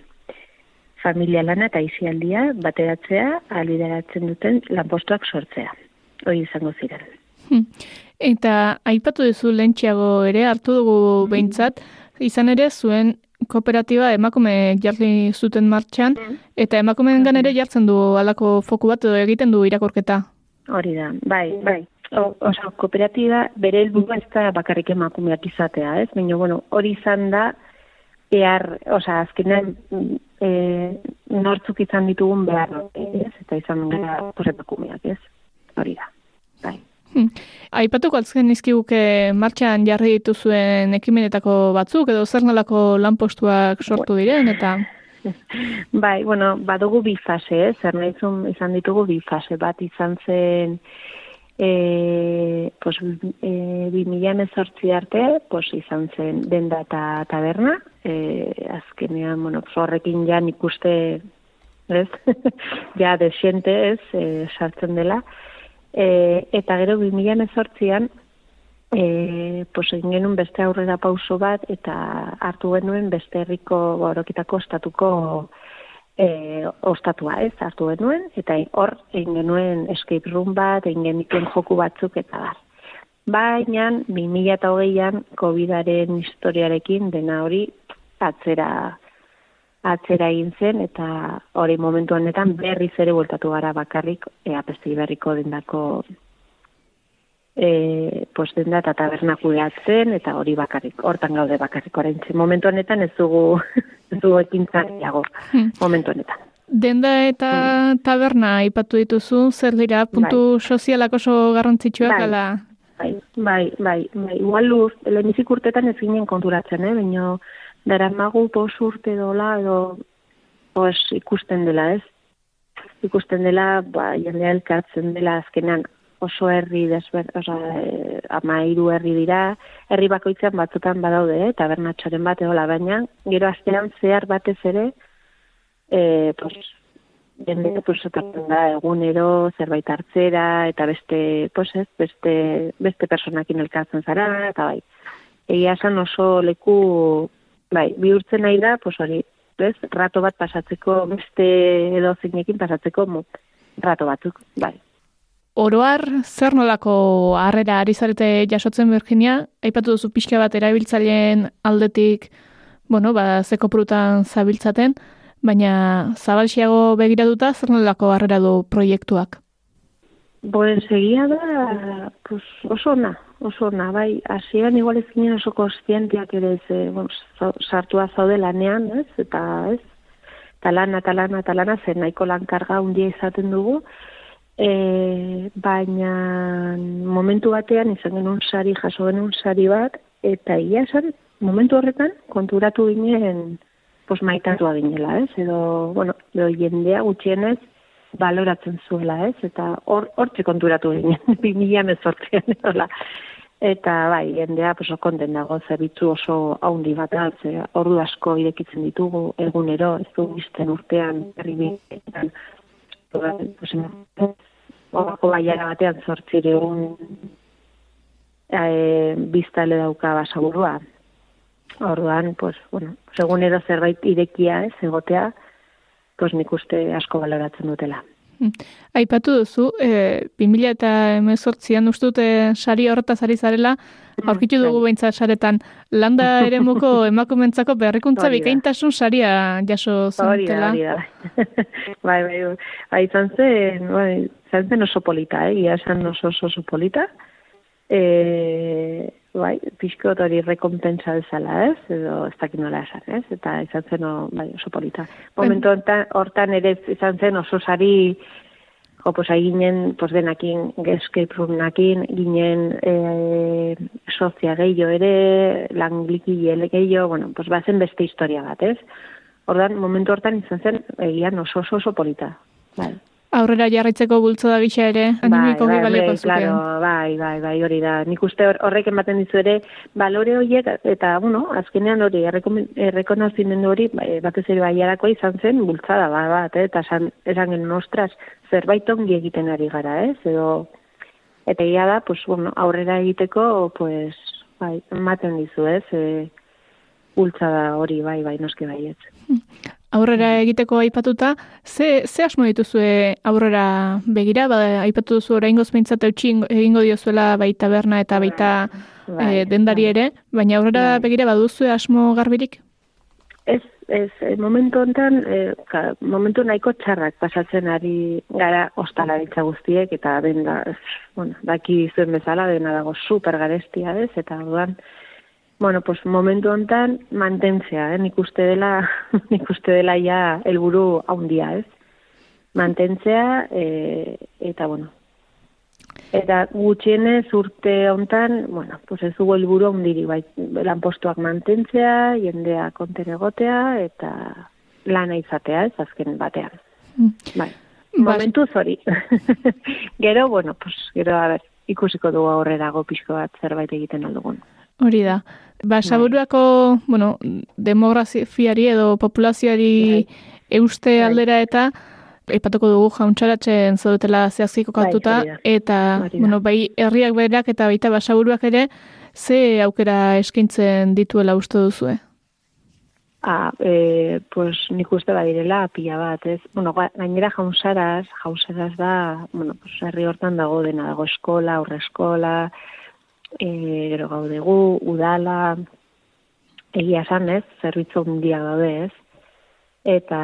Familia lana eta izialdia bateratzea alideratzen duten lanpostuak sortzea. Hoi izango ziren. Hmm. Eta aipatu duzu lentxeago ere hartu dugu behintzat, izan ere zuen kooperatiba emakume jarri zuten martxan, mm. eta emakumeen ere jartzen du alako foku bat edo egiten du irakorketa. Hori da, bai, bai. O, oso, kooperatiba bere helburu ez da bakarrik emakumeak izatea, ez? Baina, bueno, hori izan da, behar, oza, azkenean, e, nortzuk izan ditugun behar, ez? Eta izan gara, pues, emakumeak, ez? Hori da, bai. Hmm. Aipatuko altzen nizkiguke martxan jarri dituzuen ekimenetako batzuk edo zer nolako lanpostuak sortu diren eta? Bai, bueno, badugu bi fase, eh? zer nahizun izan ditugu bi fase. Bat izan zen e, pues, e, mila emezortzi arte, pues, izan zen denda eta taberna, e, azkenean, bueno, horrekin ja ikuste, ez, ja desiente, ez, e, sartzen dela, E, eta gero 2018an eh pues genuen beste aurrera pauso bat eta hartu genuen beste herriko borokitako estatuko eh ostatua, ez? Hartu genuen eta hor egin genuen escape room bat, egin genituen joku batzuk eta bar. Baina 2020an COVIDaren historiarekin dena hori atzera atzera egin zen eta hori momentu honetan berriz ere bueltatu gara bakarrik e, apesti berriko dendako e, post denda eta tabernakuleatzen eta hori bakarrik, hortan gaude bakarrik orain momentu honetan ez dugu ez dugu hmm. momentu honetan. Denda eta hmm. taberna ipatu dituzu, zer dira, puntu bai. sozialak oso garrantzitsuak bai. ala? Bai, bai, bai, bai, igual luz, lehenizik urtetan ez ginen konturatzen, eh? baina dara magu pos urte dola edo ikusten dela ez? Ikusten dela ba, jendea elkartzen dela azkenan oso herri desber, oza, e, ama hiru herri dira, herri bakoitzean batzutan badaude, eh, tabernatxoren bat edola, baina gero astean zehar batez ere, e, pues, jende, pues, otatzen da egunero zerbait hartzera, eta beste, pues ez, beste, beste personakin elkartzen zara, eta bai, egia esan oso leku, bai, bihurtzen nahi da, pues hori, ez, rato bat pasatzeko, beste edo zeinekin pasatzeko, mo, rato batzuk, bai. Oroar, zer nolako harrera ari zarete jasotzen Virginia? Aipatu duzu pixka bat erabiltzaileen aldetik, bueno, ba, zeko prutan zabiltzaten, baina zabalxiago begiratuta zer nolako harrera du proiektuak? Pues egia da, pues, oso ona, oso ona, bai, hasieran igual ez ginen oso kostientiak ere ez, bueno, sartua zaude lanean, ez, eta ez, eta lana, eta lana, eta lana, zen nahiko lankarga handia izaten dugu, e, baina momentu batean izan genuen sari, jaso genuen sari bat, eta egia esan, momentu horretan konturatu ginen, pues maitatua ginela, ez, edo, bueno, edo jendea gutxienez, baloratzen zuela, ez? Eta hor hortze konturatu ginen, 2018an hola. Eta bai, jendea pues konten dago zerbitzu oso haundi bat da, ze ordu asko irekitzen ditugu egunero, ez du izten urtean herri bietan. Pues Horako baiara batean zortzireun e, biztale dauka basaburua. Orduan, pues, bueno, segunero zerbait irekia ez, egotea, pues nik uste asko baloratzen dutela. Aipatu duzu, e, 2000 eta emezortzian uste dute sari horretaz ari zarela, aurkitu dugu behintzat saretan, landa ere muko emakumentzako berrikuntza bikaintasun saria jaso hori da. bai, bai, bai, izan zen, bai, izan zen oso polita, eh? Ia esan oso, oso polita. E, bai, pixkot hori rekompensa bezala, ez? Edo ez dakit nola esan, ez? Eta izan zen o, bai, oso polita. Momentu hortan, hortan ere izan zen oso sari, jo, pues, ahí ginen, pues, denakin, escape roomakin, ginen e, sozia gehiago ere, langliki gehiago, bueno, pues, bazen beste historia bat, ez? Ordan momentu hortan izan zen, egian oso oso oso polita. Bai. Aurrera jarraitzeko bultzoda gisa ere, animiko bai, hombre, zukeen. claro, bai, bai, bai, hori da. Nik uste hor- horrek ematen dizu ere, balore horiek, eta, bueno, azkenean hori, errekonozimendu hori, bai, batez ere baiarako izan zen, bultzada ba, bat, eh, eta esan, esan genuen, ostras, zerbait ongi egiten ari gara, ez, edo, eta egia da, pues, bueno, aurrera egiteko, pues, bai, ematen dizu, ez, e, bultzada hori, bai, bai, noski baiet. Aurrera egiteko aipatuta, ze, ze asmo dituzue aurrera begira, ba, aipatu duzu oraingoz behintzat eutxi egingo diozuela bai taberna eta baita Bai, eh, dendari ere, baina aurrera Bai. begira baduzue asmo garbirik? Ez, ez, eh, momentu hontan, eh, ka, momentu nahiko txarrak pasatzen ari gara ostalaritza guztiek, eta denda, bueno, daki zuen bezala, dena dago super garestia, ez, eta orduan, bueno, pues momentu hontan mantentzea, eh, nik uste dela, nik uste dela ja helburu haundia, ez, mantentzea, eh, eta bueno, Eta gutxienez urte hontan, bueno, pues ez dugu helburu handiri, bai, lanpostuak mantentzea, jendea konten egotea eta lana izatea, ez azken batean. Mm. Bai. Ba- Momentuz hori. gero, bueno, pues, gero, a ber, ikusiko dugu aurrerago pixko bat zerbait egiten aldugun. Hori da. Ba, Bai. bueno, demografiari edo populazioari euste Bai. aldera eta aipatuko dugu jauntxaratzen zaudetela zehazkiko katuta, hori da. eta, Hori da. bueno, bai, herriak berak eta baita basaburuak ere, ze aukera eskaintzen dituela uste duzue? Ah, e, pues nik uste badirela pila bat, ez? Bueno, ga- gainera jaunsaraz, jaunsaraz da, bueno, pues herri hortan dago dena, dago eskola, aurre eskola, e, gero gaudegu, udala, egia esan, ez? Zerbitzu handia daude, ez? Eta,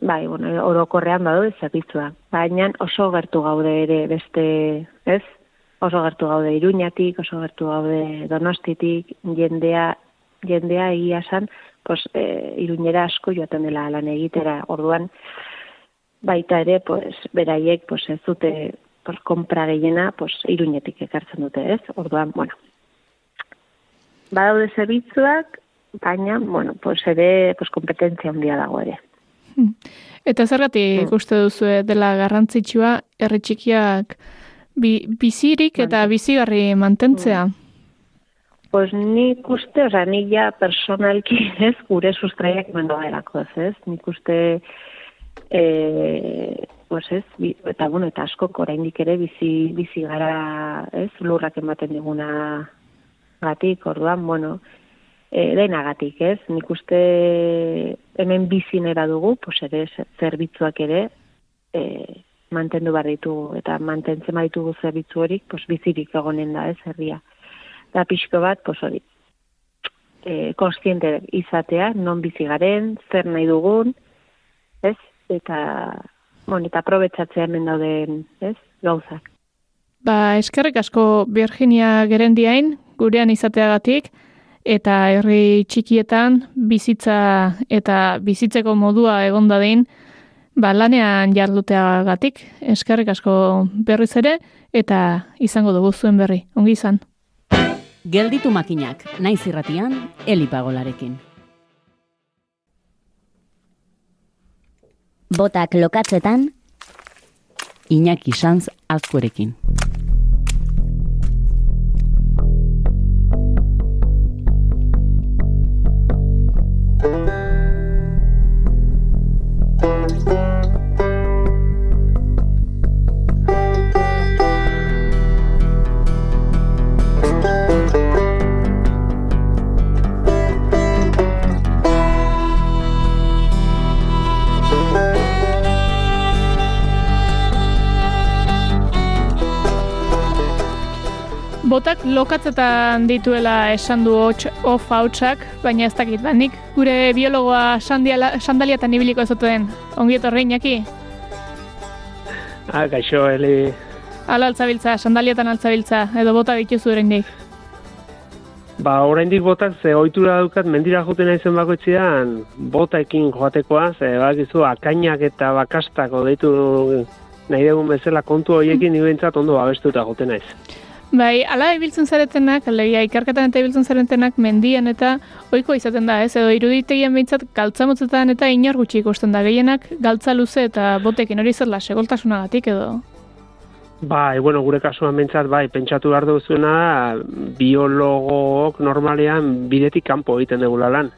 bai, bueno, orokorrean daude zerbitzua. Baina oso gertu gaude ere beste, ez? Oso gertu gaude Iruñatik, oso gertu gaude Donostitik, jendea, jendea egia esan, pues, e, iruñera asko joaten dela lan egitera. Orduan, baita ere, pues, beraiek, pues, ez dute, pues, kompra gehiena, pues, iruñetik ekartzen dute, ez? Orduan, bueno, badaude zerbitzuak, baina, bueno, pues, ere, pues, kompetentzia handia dago ere. Eta zergatik Mm. uste duzu dela garrantzitsua herri txikiak Bi, bizirik eta bizigarri mantentzea. Pues nik uste, oza, nik ja personalki ez, gure sustraiak mendo delako ez, ez? Nik uste, e, pues ez, eta bueno, eta askok oraindik ere bizi, bizi gara, ez, lurrak ematen diguna gatik, orduan, bueno, e, denagatik, ez? Nik uste hemen bizinera dugu, pues ere zerbitzuak ere e, mantendu behar ditugu, eta mantentzen baditugu zerbitzu horik, pues bizirik egonen da, ez, herria da pixko bat, pos hori, e, konstiente izatea, non bizi garen, zer nahi dugun, ez? Eta, bon, eta probetxatzea hemen dauden, ez? Gauzak. Ba, eskerrik asko Virginia gerendiain, gurean izateagatik, eta herri txikietan bizitza eta bizitzeko modua egon dadin, ba, lanean jarduteagatik, eskerrik asko berriz ere, eta izango dugu zuen berri, ongi izan. Gelditu makinak, naiz irratian, elipagolarekin. Botak lokatzetan, Iñaki Sanz azkorekin. Botak lokatzetan dituela esan du hots of hautsak, baina ez dakit, ba, nik gure biologoa sandiala, sandaliatan ibiliko ez den. Ongi etorri, Iñaki? Ah, gaixo, Eli. Ala altzabiltza, sandaliatan altzabiltza, edo bota dituzu oraindik. Ba, oraindik botak ze ohitura daukat mendira joten naizen bakoitzean botaekin joatekoa, ze bakizu akainak eta bakastako deitu nahi dugun bezala kontu horiekin mm. ondo abestuta joten naiz. Bai, ala ibiltzen zaretenak, alegia ikarketan eta ibiltzen zaretenak mendian eta ohiko izaten da, ez? Edo iruditegien behintzat galtzamotzetan eta inor gutxi ikusten da gehienak galtza luze eta botekin hori zerla segoltasunagatik edo. Bai, bueno, gure kasuan behintzat, bai, pentsatu behar duzuna, biologok normalean bidetik kanpo egiten dugula lan.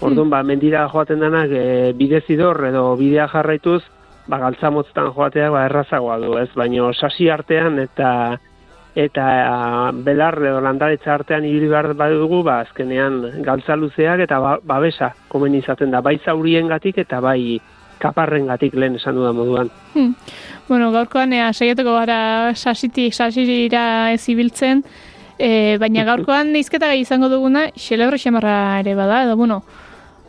Orduan, hmm. ba, mendira joaten denak e, bidezidor edo bidea jarraituz, ba, galtzamotzetan joatea, ba, errazagoa du, ez? Baina, sasi artean eta eta a, belar edo landaretza artean ibili behar badugu, ba, azkenean galtza luzeak eta ba, babesa komen izaten da, bai zaurien gatik eta bai kaparren gatik lehen esan dudan moduan. Hmm. Bueno, gaurkoan ea, saiatuko gara sasitik, sasirira ez ibiltzen, e, baina gaurkoan izketa gai izango duguna, xelebre xamarra ere bada, edo bueno,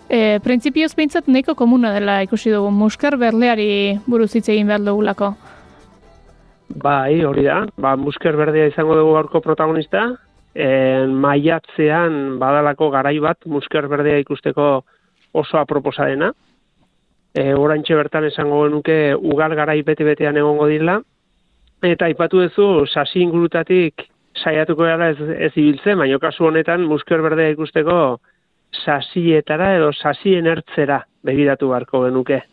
e, printzipioz behintzat nahiko komuna dela ikusi dugu, muskar berleari buruz hitz egin behar dugulako. Bai, hori da. Ba, musker berdea izango dugu gaurko protagonista. En maiatzean badalako garai bat musker berdea ikusteko oso aproposa dena. E, oraintxe bertan esango genuke ugal garai bete-betean egongo dira. Eta aipatu duzu, sasi ingurutatik saiatuko gara ez, ez ibiltzen, baina kasu honetan musker berdea ikusteko sasietara edo sasien ertzera begiratu beharko genuke.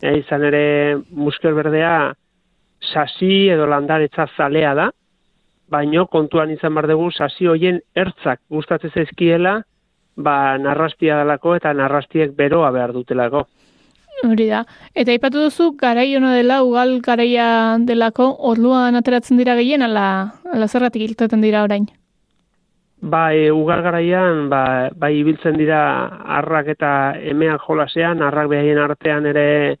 E, izan ere musker berdea sasi edo landaretza zalea da, baino kontuan izan bar dugu sasi hoien ertzak gustatzen zaizkiela, ba narrastia dalako eta narrastiek beroa behar dutelako. Hori da. Eta aipatu duzu garai ona dela ugal garaia delako orduan ateratzen dira gehien ala ala zerratik hilteten dira orain. Ba, e, ugal garaian ba, bai ibiltzen dira arrak eta emeak jolasean, arrak behaien artean ere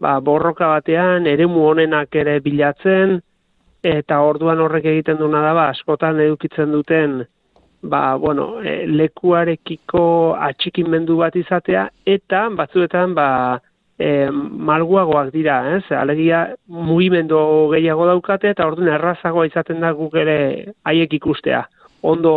ba, borroka batean eremu honenak ere bilatzen eta orduan horrek egiten duna da ba, askotan edukitzen duten ba, bueno, e, lekuarekiko atxikimendu bat izatea eta batzuetan ba, e, malguagoak dira, ez? Alegia mugimendu gehiago daukate eta orduan errazagoa izaten da guk ere haiek ikustea. Ondo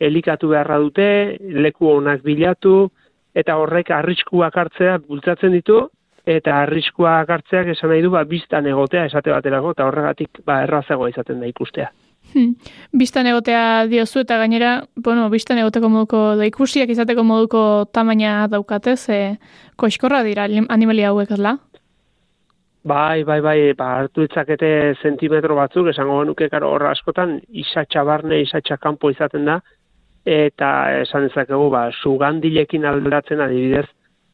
elikatu beharra dute, leku honak bilatu, eta horrek arriskuak hartzea bultzatzen ditu, eta arriskua hartzeak esan nahi du ba biztan egotea esate baterako eta horregatik ba errazagoa izaten da ikustea. Hmm. Bistan egotea diozu eta gainera, bueno, bistan egoteko moduko da ikusiak izateko moduko tamaina daukate, ze koiskorra dira animalia hauek ezla? Bai, bai, bai, ba, hartu itzakete zentimetro batzuk, esango genuke, karo, horra askotan, isatxa barne, isatxa kanpo izaten da, eta esan dezakegu, ba, sugandilekin aldatzen adibidez,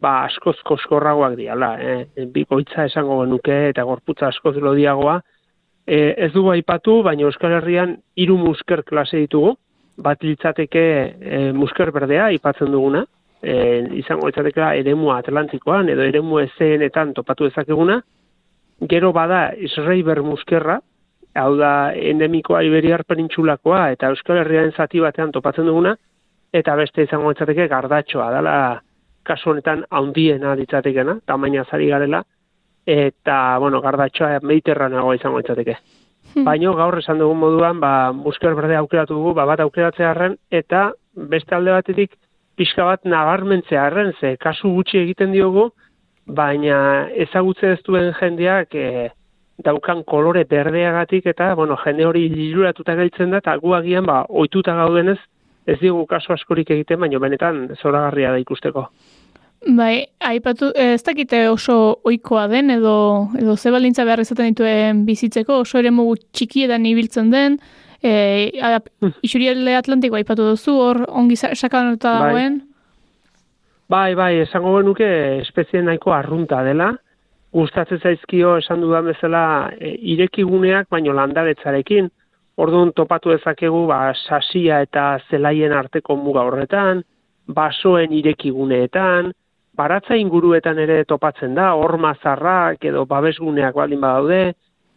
ba, askoz koskorragoak diala, eh? bikoitza esango genuke, eta gorputza askoz lodiagoa, e, ez dugu aipatu, baina Euskal Herrian hiru musker klase ditugu, bat litzateke e, musker berdea, aipatzen duguna, e, izango litzateke eremua atlantikoan, edo eremu ezeenetan topatu dezakeguna, gero bada Israiber muskerra, hau da endemikoa Iberiar penintxulakoa eta Euskal Herriaren zati batean topatzen duguna, eta beste izango ditzateke gardatxoa, dala kasu honetan haundiena ditzatekena, tamaina zari garela, eta, bueno, gardatxoa mediterraneagoa izango ditzateke. Hmm. Baina gaur esan dugun moduan, ba, musker berde aukeratu dugu, ba, bat aukeratzearen, eta beste alde batetik pixka bat nabarmentzearen, ze kasu gutxi egiten diogu, baina ezagutze ez duen jendeak e, daukan kolore berdeagatik eta bueno, jende hori liluratuta gaitzen da, eta guagian ba, oituta gaudenez, ez digu kaso askorik egiten, baina benetan zoragarria da ikusteko. Bai, aipatu, ez dakite oso ohikoa den, edo, edo ze balintza behar izaten dituen bizitzeko, oso ere mugu txikiedan ibiltzen den, e, isurialde atlantiko aipatu duzu, hor ongi sakanota bai. dagoen, Bai, bai, esango genuke espezie nahiko arrunta dela. Gustatzen zaizkio esan dudan bezala e, irekiguneak baino landaretzarekin. Orduan topatu dezakegu ba sasia eta zelaien arteko muga horretan, basoen irekiguneetan, baratza inguruetan ere topatzen da, horma zarrak edo babesguneak baldin badaude.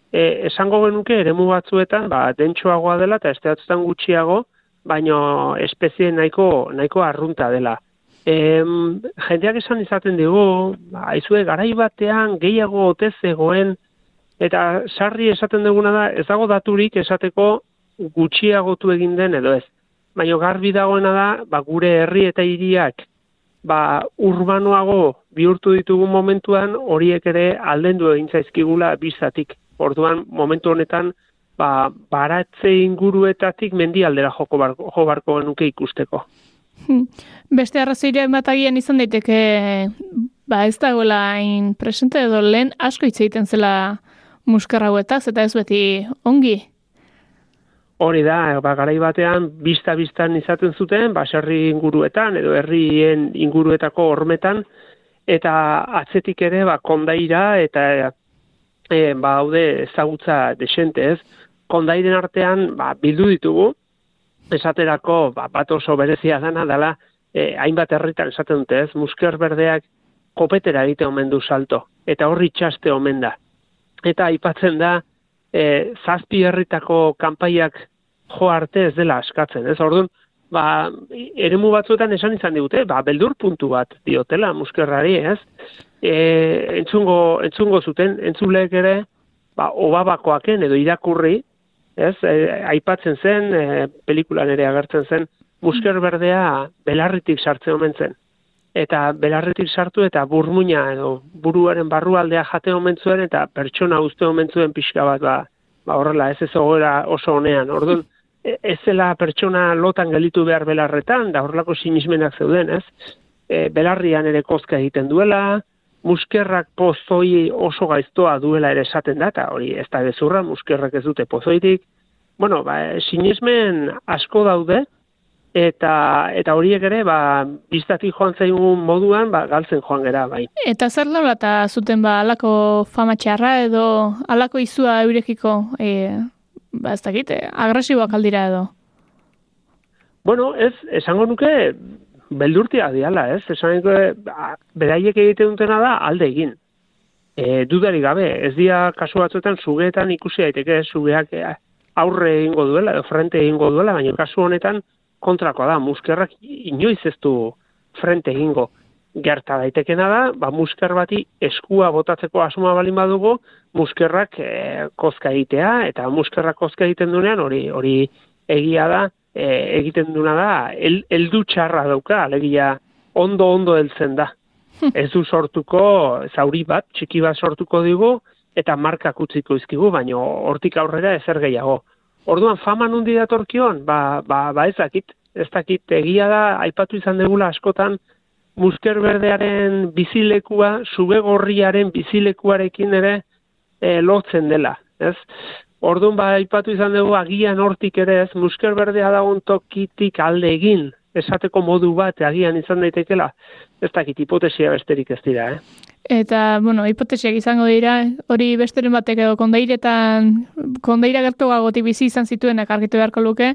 E, esango genuke eremu batzuetan ba dentsoagoa dela eta esteatzutan gutxiago, baino espezie nahiko nahiko arrunta dela. Em, jendeak esan izaten dugu, aizue garai batean gehiago ote zegoen eta sarri esaten duguna da ez dago daturik esateko gutxiagotu egin den edo ez. Baina garbi dagoena da, ba, gure herri eta hiriak ba, urbanoago bihurtu ditugu momentuan horiek ere aldendu egin zaizkigula bizatik. Orduan momentu honetan ba, baratze inguruetatik mendialdera joko barko, jo barko genuke ikusteko. Hmm. Beste arrazoiria batagian izan daiteke ba ez dagoela hain presente edo lehen asko hitz egiten zela muskarrauetaz eta ez beti ongi. Hori da, ba, garai batean, bista-bistan izaten zuten, baserri inguruetan, edo herrien inguruetako hormetan, eta atzetik ere, ba, kondaira, eta e, ba, haude ezagutza desente ez. Kondairen artean, ba, bildu ditugu, esaterako ba, bat oso berezia dana dela e, hainbat herritan esaten dute ez, musker berdeak kopetera egite omen du salto, eta horri txaste omen da. Eta aipatzen da, e, zazpi herritako kanpaiak jo arte ez dela askatzen, ez orduan, ba, eremu batzuetan esan izan digute, ba, beldur puntu bat diotela muskerrari, ez? E, entzungo, entzungo zuten, entzulek ere, ba, obabakoaken edo irakurri, ez, e, aipatzen zen, e, pelikulan ere agertzen zen, musker berdea belarritik sartzen omen zen. Eta belarritik sartu eta burmuina edo buruaren barrualdea jate omen zuen eta pertsona uste omen zuen pixka bat ba, ba horrela ez ez oso honean. Orduan, e, ez zela pertsona lotan gelitu behar belarretan, da horrelako sinismenak zeuden, ez? E, belarrian ere kozka egiten duela, muskerrak pozoi oso gaiztoa duela ere esaten da, eta hori ez da bezurra, muskerrak ez dute pozoitik. Bueno, ba, sinismen asko daude, eta eta horiek ere, ba, biztatik joan zaigun moduan, ba, galtzen joan gera, bai. Eta zer laura eta zuten, ba, alako fama txarra edo alako izua eurekiko, e, ba, ez dakite, agresiboak aldira edo? Bueno, ez, esango nuke, beldurtia diala, ez? Esan ba, beraiek egiten dutena da alde egin. E, dudari gabe, ez dia kasu batzuetan zugeetan ikusi daiteke zugeak e, aurre egingo duela, edo frente egingo duela, baina kasu honetan kontrakoa da, muskerrak inoiz ez du frente egingo. Gerta daitekena da, ba, musker bati eskua botatzeko asuma balin badugu, muskerrak e, kozka egitea, eta muskerrak kozka egiten dunean, hori hori egia da, e, egiten duna da, el, eldu txarra dauka, alegia ondo ondo heltzen da. Ez du sortuko, zauri bat, txiki bat sortuko digu, eta markak utziko izkigu, baino hortik aurrera ezer gehiago. Orduan, fama nundi datorkion, ba, ba, ba ez dakit, ez dakit, egia da, aipatu izan degula askotan, musker berdearen bizilekua, zube gorriaren bizilekuarekin ere, e, lotzen dela, ez? Orduan ba aipatu izan dugu agian hortik ere ez musker berdea dagoen tokitik alde egin esateko modu bat agian izan daitekela ez dakit hipotesia besterik ez dira, eh? Eta, bueno, hipotesiak izango dira, hori besteren batek edo kondairetan, kondaira gertu gagotik bizi izan zituenak argitu beharko luke,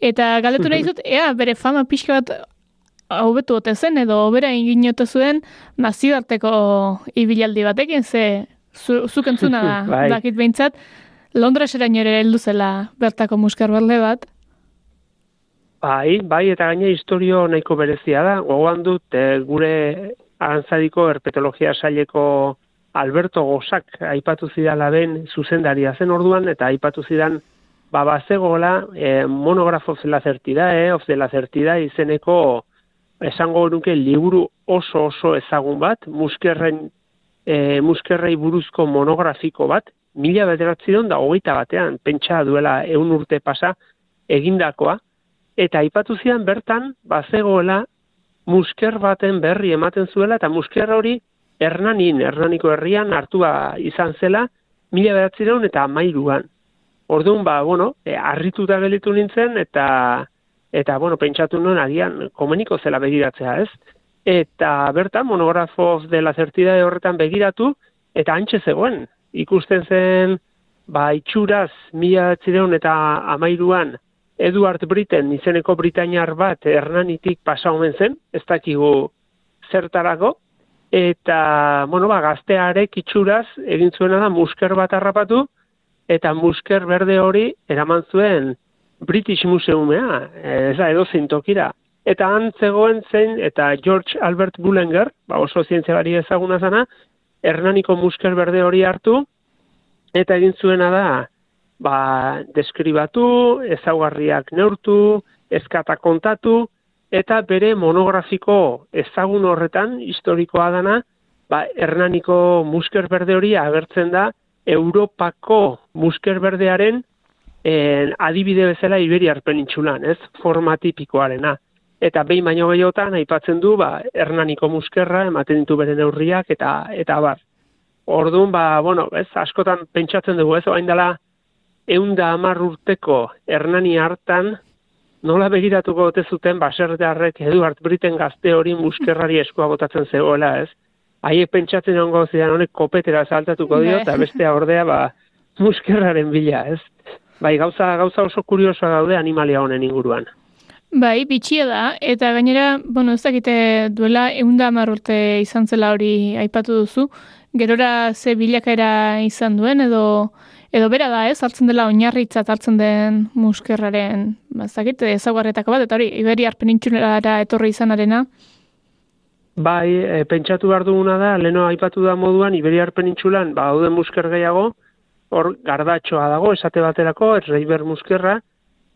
eta galdetu nahi zut, ea, bere fama pixka bat hobetu ote zen, edo bera inginote zuen nazioarteko ibilaldi batekin, ze zu, zuk entzuna da, Bai. dakit behintzat, Londreseraino ere heldu zela bertako muskar berle bat, Bai, bai, eta gaina historio nahiko berezia da. Gogoan dut e, gure arantzadiko herpetologia saileko Alberto Gozak aipatu zidala ben zuzendaria zen orduan, eta aipatu zidan ba, bazegoela e, monografo of la certidae, of de la certidae izeneko esango nuke liburu oso oso ezagun bat, muskerren e, muskerrei buruzko monografiko bat, mila bederatziron da hogeita batean, pentsa duela eun urte pasa egindakoa, eta aipatu zidan bertan bazegoela musker baten berri ematen zuela eta musker hori Hernanin, Hernaniko herrian hartua izan zela mila behatzireun eta amairuan. Orduan, ba, bueno, e, arrituta gelitu nintzen eta eta, bueno, pentsatu nuen agian komeniko zela begiratzea, ez? Eta bertan, monografo de la certidade horretan begiratu eta antxe zegoen. Ikusten zen, ba, itxuraz mila eta amairuan Eduard Briten izeneko Britainiar bat Hernanitik pasa omen zen, ez dakigu zertarako, eta, bueno, ba, gaztearek itxuraz egin zuena da musker bat harrapatu, eta musker berde hori eraman zuen British Museumea, ez da edo tokira. Eta han zegoen zen, eta George Albert Bullinger, ba, oso zientzialari ezaguna zana, Hernaniko musker berde hori hartu, eta egin zuena da, ba, deskribatu, ezaugarriak neurtu, eskata kontatu, eta bere monografiko ezagun horretan, historikoa dana, ba, Hernaniko musker berde hori agertzen da, Europako musker berdearen en, adibide bezala Iberiar penintxulan, ez? Forma tipikoarena. Eta behin baino gehiotan aipatzen du, ba, Hernaniko muskerra, ematen ditu bere neurriak, eta eta bar. Orduan, ba, bueno, ez, askotan pentsatzen dugu, ez, orain dela, eunda amar urteko Hernani hartan, nola begiratuko gote zuten baserdearrek Eduard Briten gazte hori muskerrari eskua botatzen zegoela, ez? Haiek pentsatzen ongo zidan honek kopetera saltatuko dio, eta bestea ordea, ba, muskerraren bila, ez? Bai, gauza, gauza oso kuriosoa daude animalia honen inguruan. Bai, bitxia da, eta gainera, bueno, ez dakite duela eunda hamar urte izan zela hori aipatu duzu, gerora ze bilakaera izan duen, edo edo bera da, ez, hartzen dela oinarritzat hartzen den muskerraren, ba, ez dakit, ezaguarretako bat, eta hori, Iberiar penintxulara etorri izanarena. Bai, e, pentsatu behar duguna da, leno aipatu da moduan, Iberiar penintxulan, ba, hau musker gehiago, hor gardatxoa dago, esate baterako, erreiber muskerra,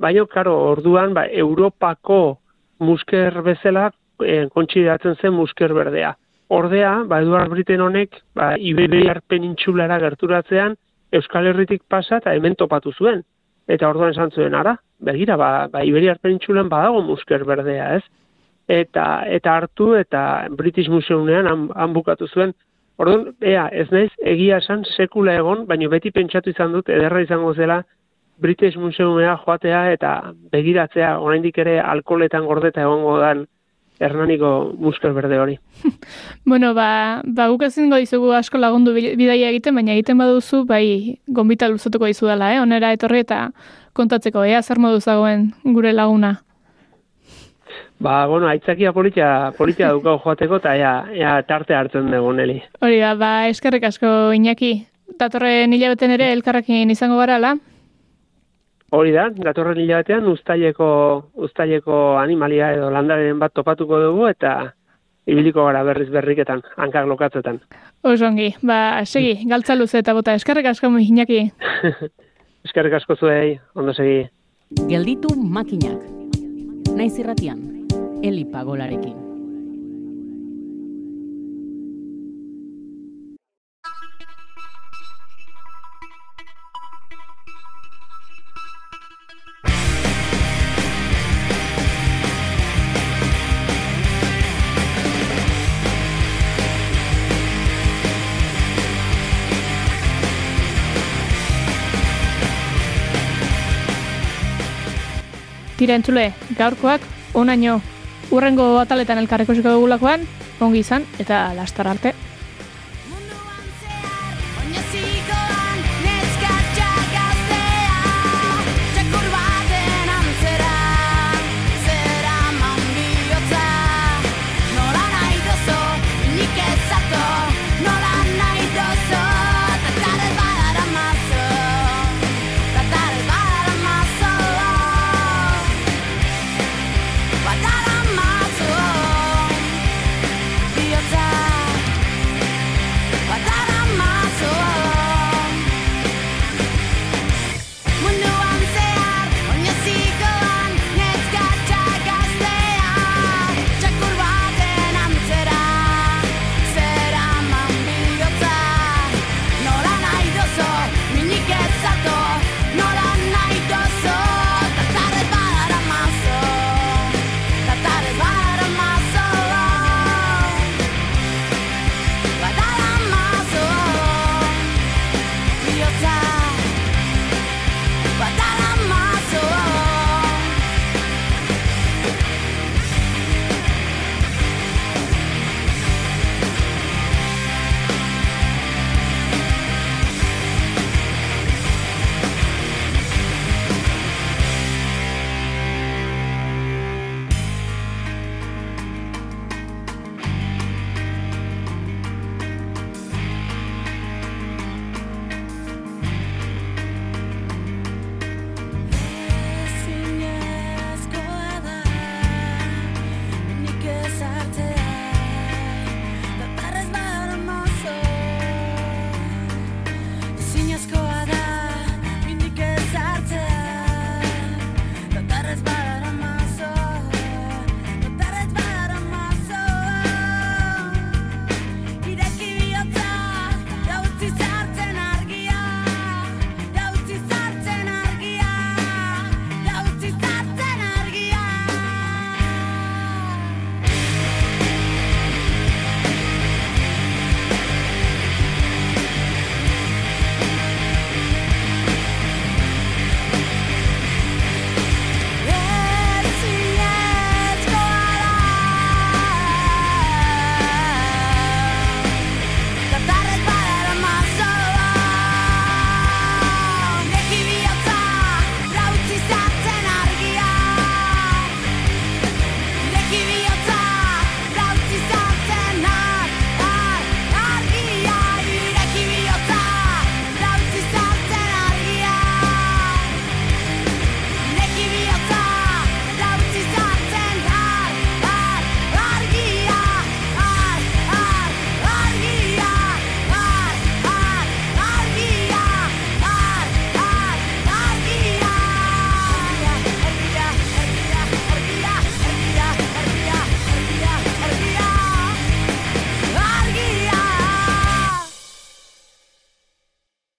baina, karo, orduan, ba, Europako musker bezala e, kontsideratzen zen musker berdea. Ordea, ba, Eduard Briten honek, ba, Iberiar penintxulara gerturatzean, Euskal Herritik pasa eta hemen topatu zuen. Eta orduan esan zuen, ara, begira, ba, ba Iberiar penintxulan badago musker berdea, ez? Eta, eta hartu eta British Museumean han, han bukatu zuen. Orduan, ea, ez naiz, egia esan sekula egon, baina beti pentsatu izan dut, ederra izango zela, British Museumea joatea eta begiratzea, oraindik ere alkoholetan gordeta egongo dan Hernaniko musker berde hori. bueno, ba, ba guk ezingo dizugu asko lagundu bidaia egiten, baina egiten baduzu, bai, gombita luzatuko dizu dela, eh? onera etorri eta kontatzeko, ea, zer modu zagoen gure laguna. Ba, bueno, aitzakia politia, politia dukau joateko, eta ea, ea tarte hartzen dugu, Neli. Hori da, ba, eskerrik asko, Iñaki. Datorren hilabeten ere elkarrekin izango gara, la? Hori da, datorren hilabetean uztaileko, uztaileko animalia edo landaren bat topatuko dugu, eta ibiliko gara berriz berriketan, hankak lokatzetan. Osongi, ba, segi, galtza luze eta bota, eskerrik asko, Iñaki. eskerrik asko zuei, ondo segi. Gelditu makinak. Naiz irratian, Eli Pagolarekin. Tira entzule, gaurkoak onaino urrengo ataletan elkarreko dugulakoan, ongi izan eta lastar arte.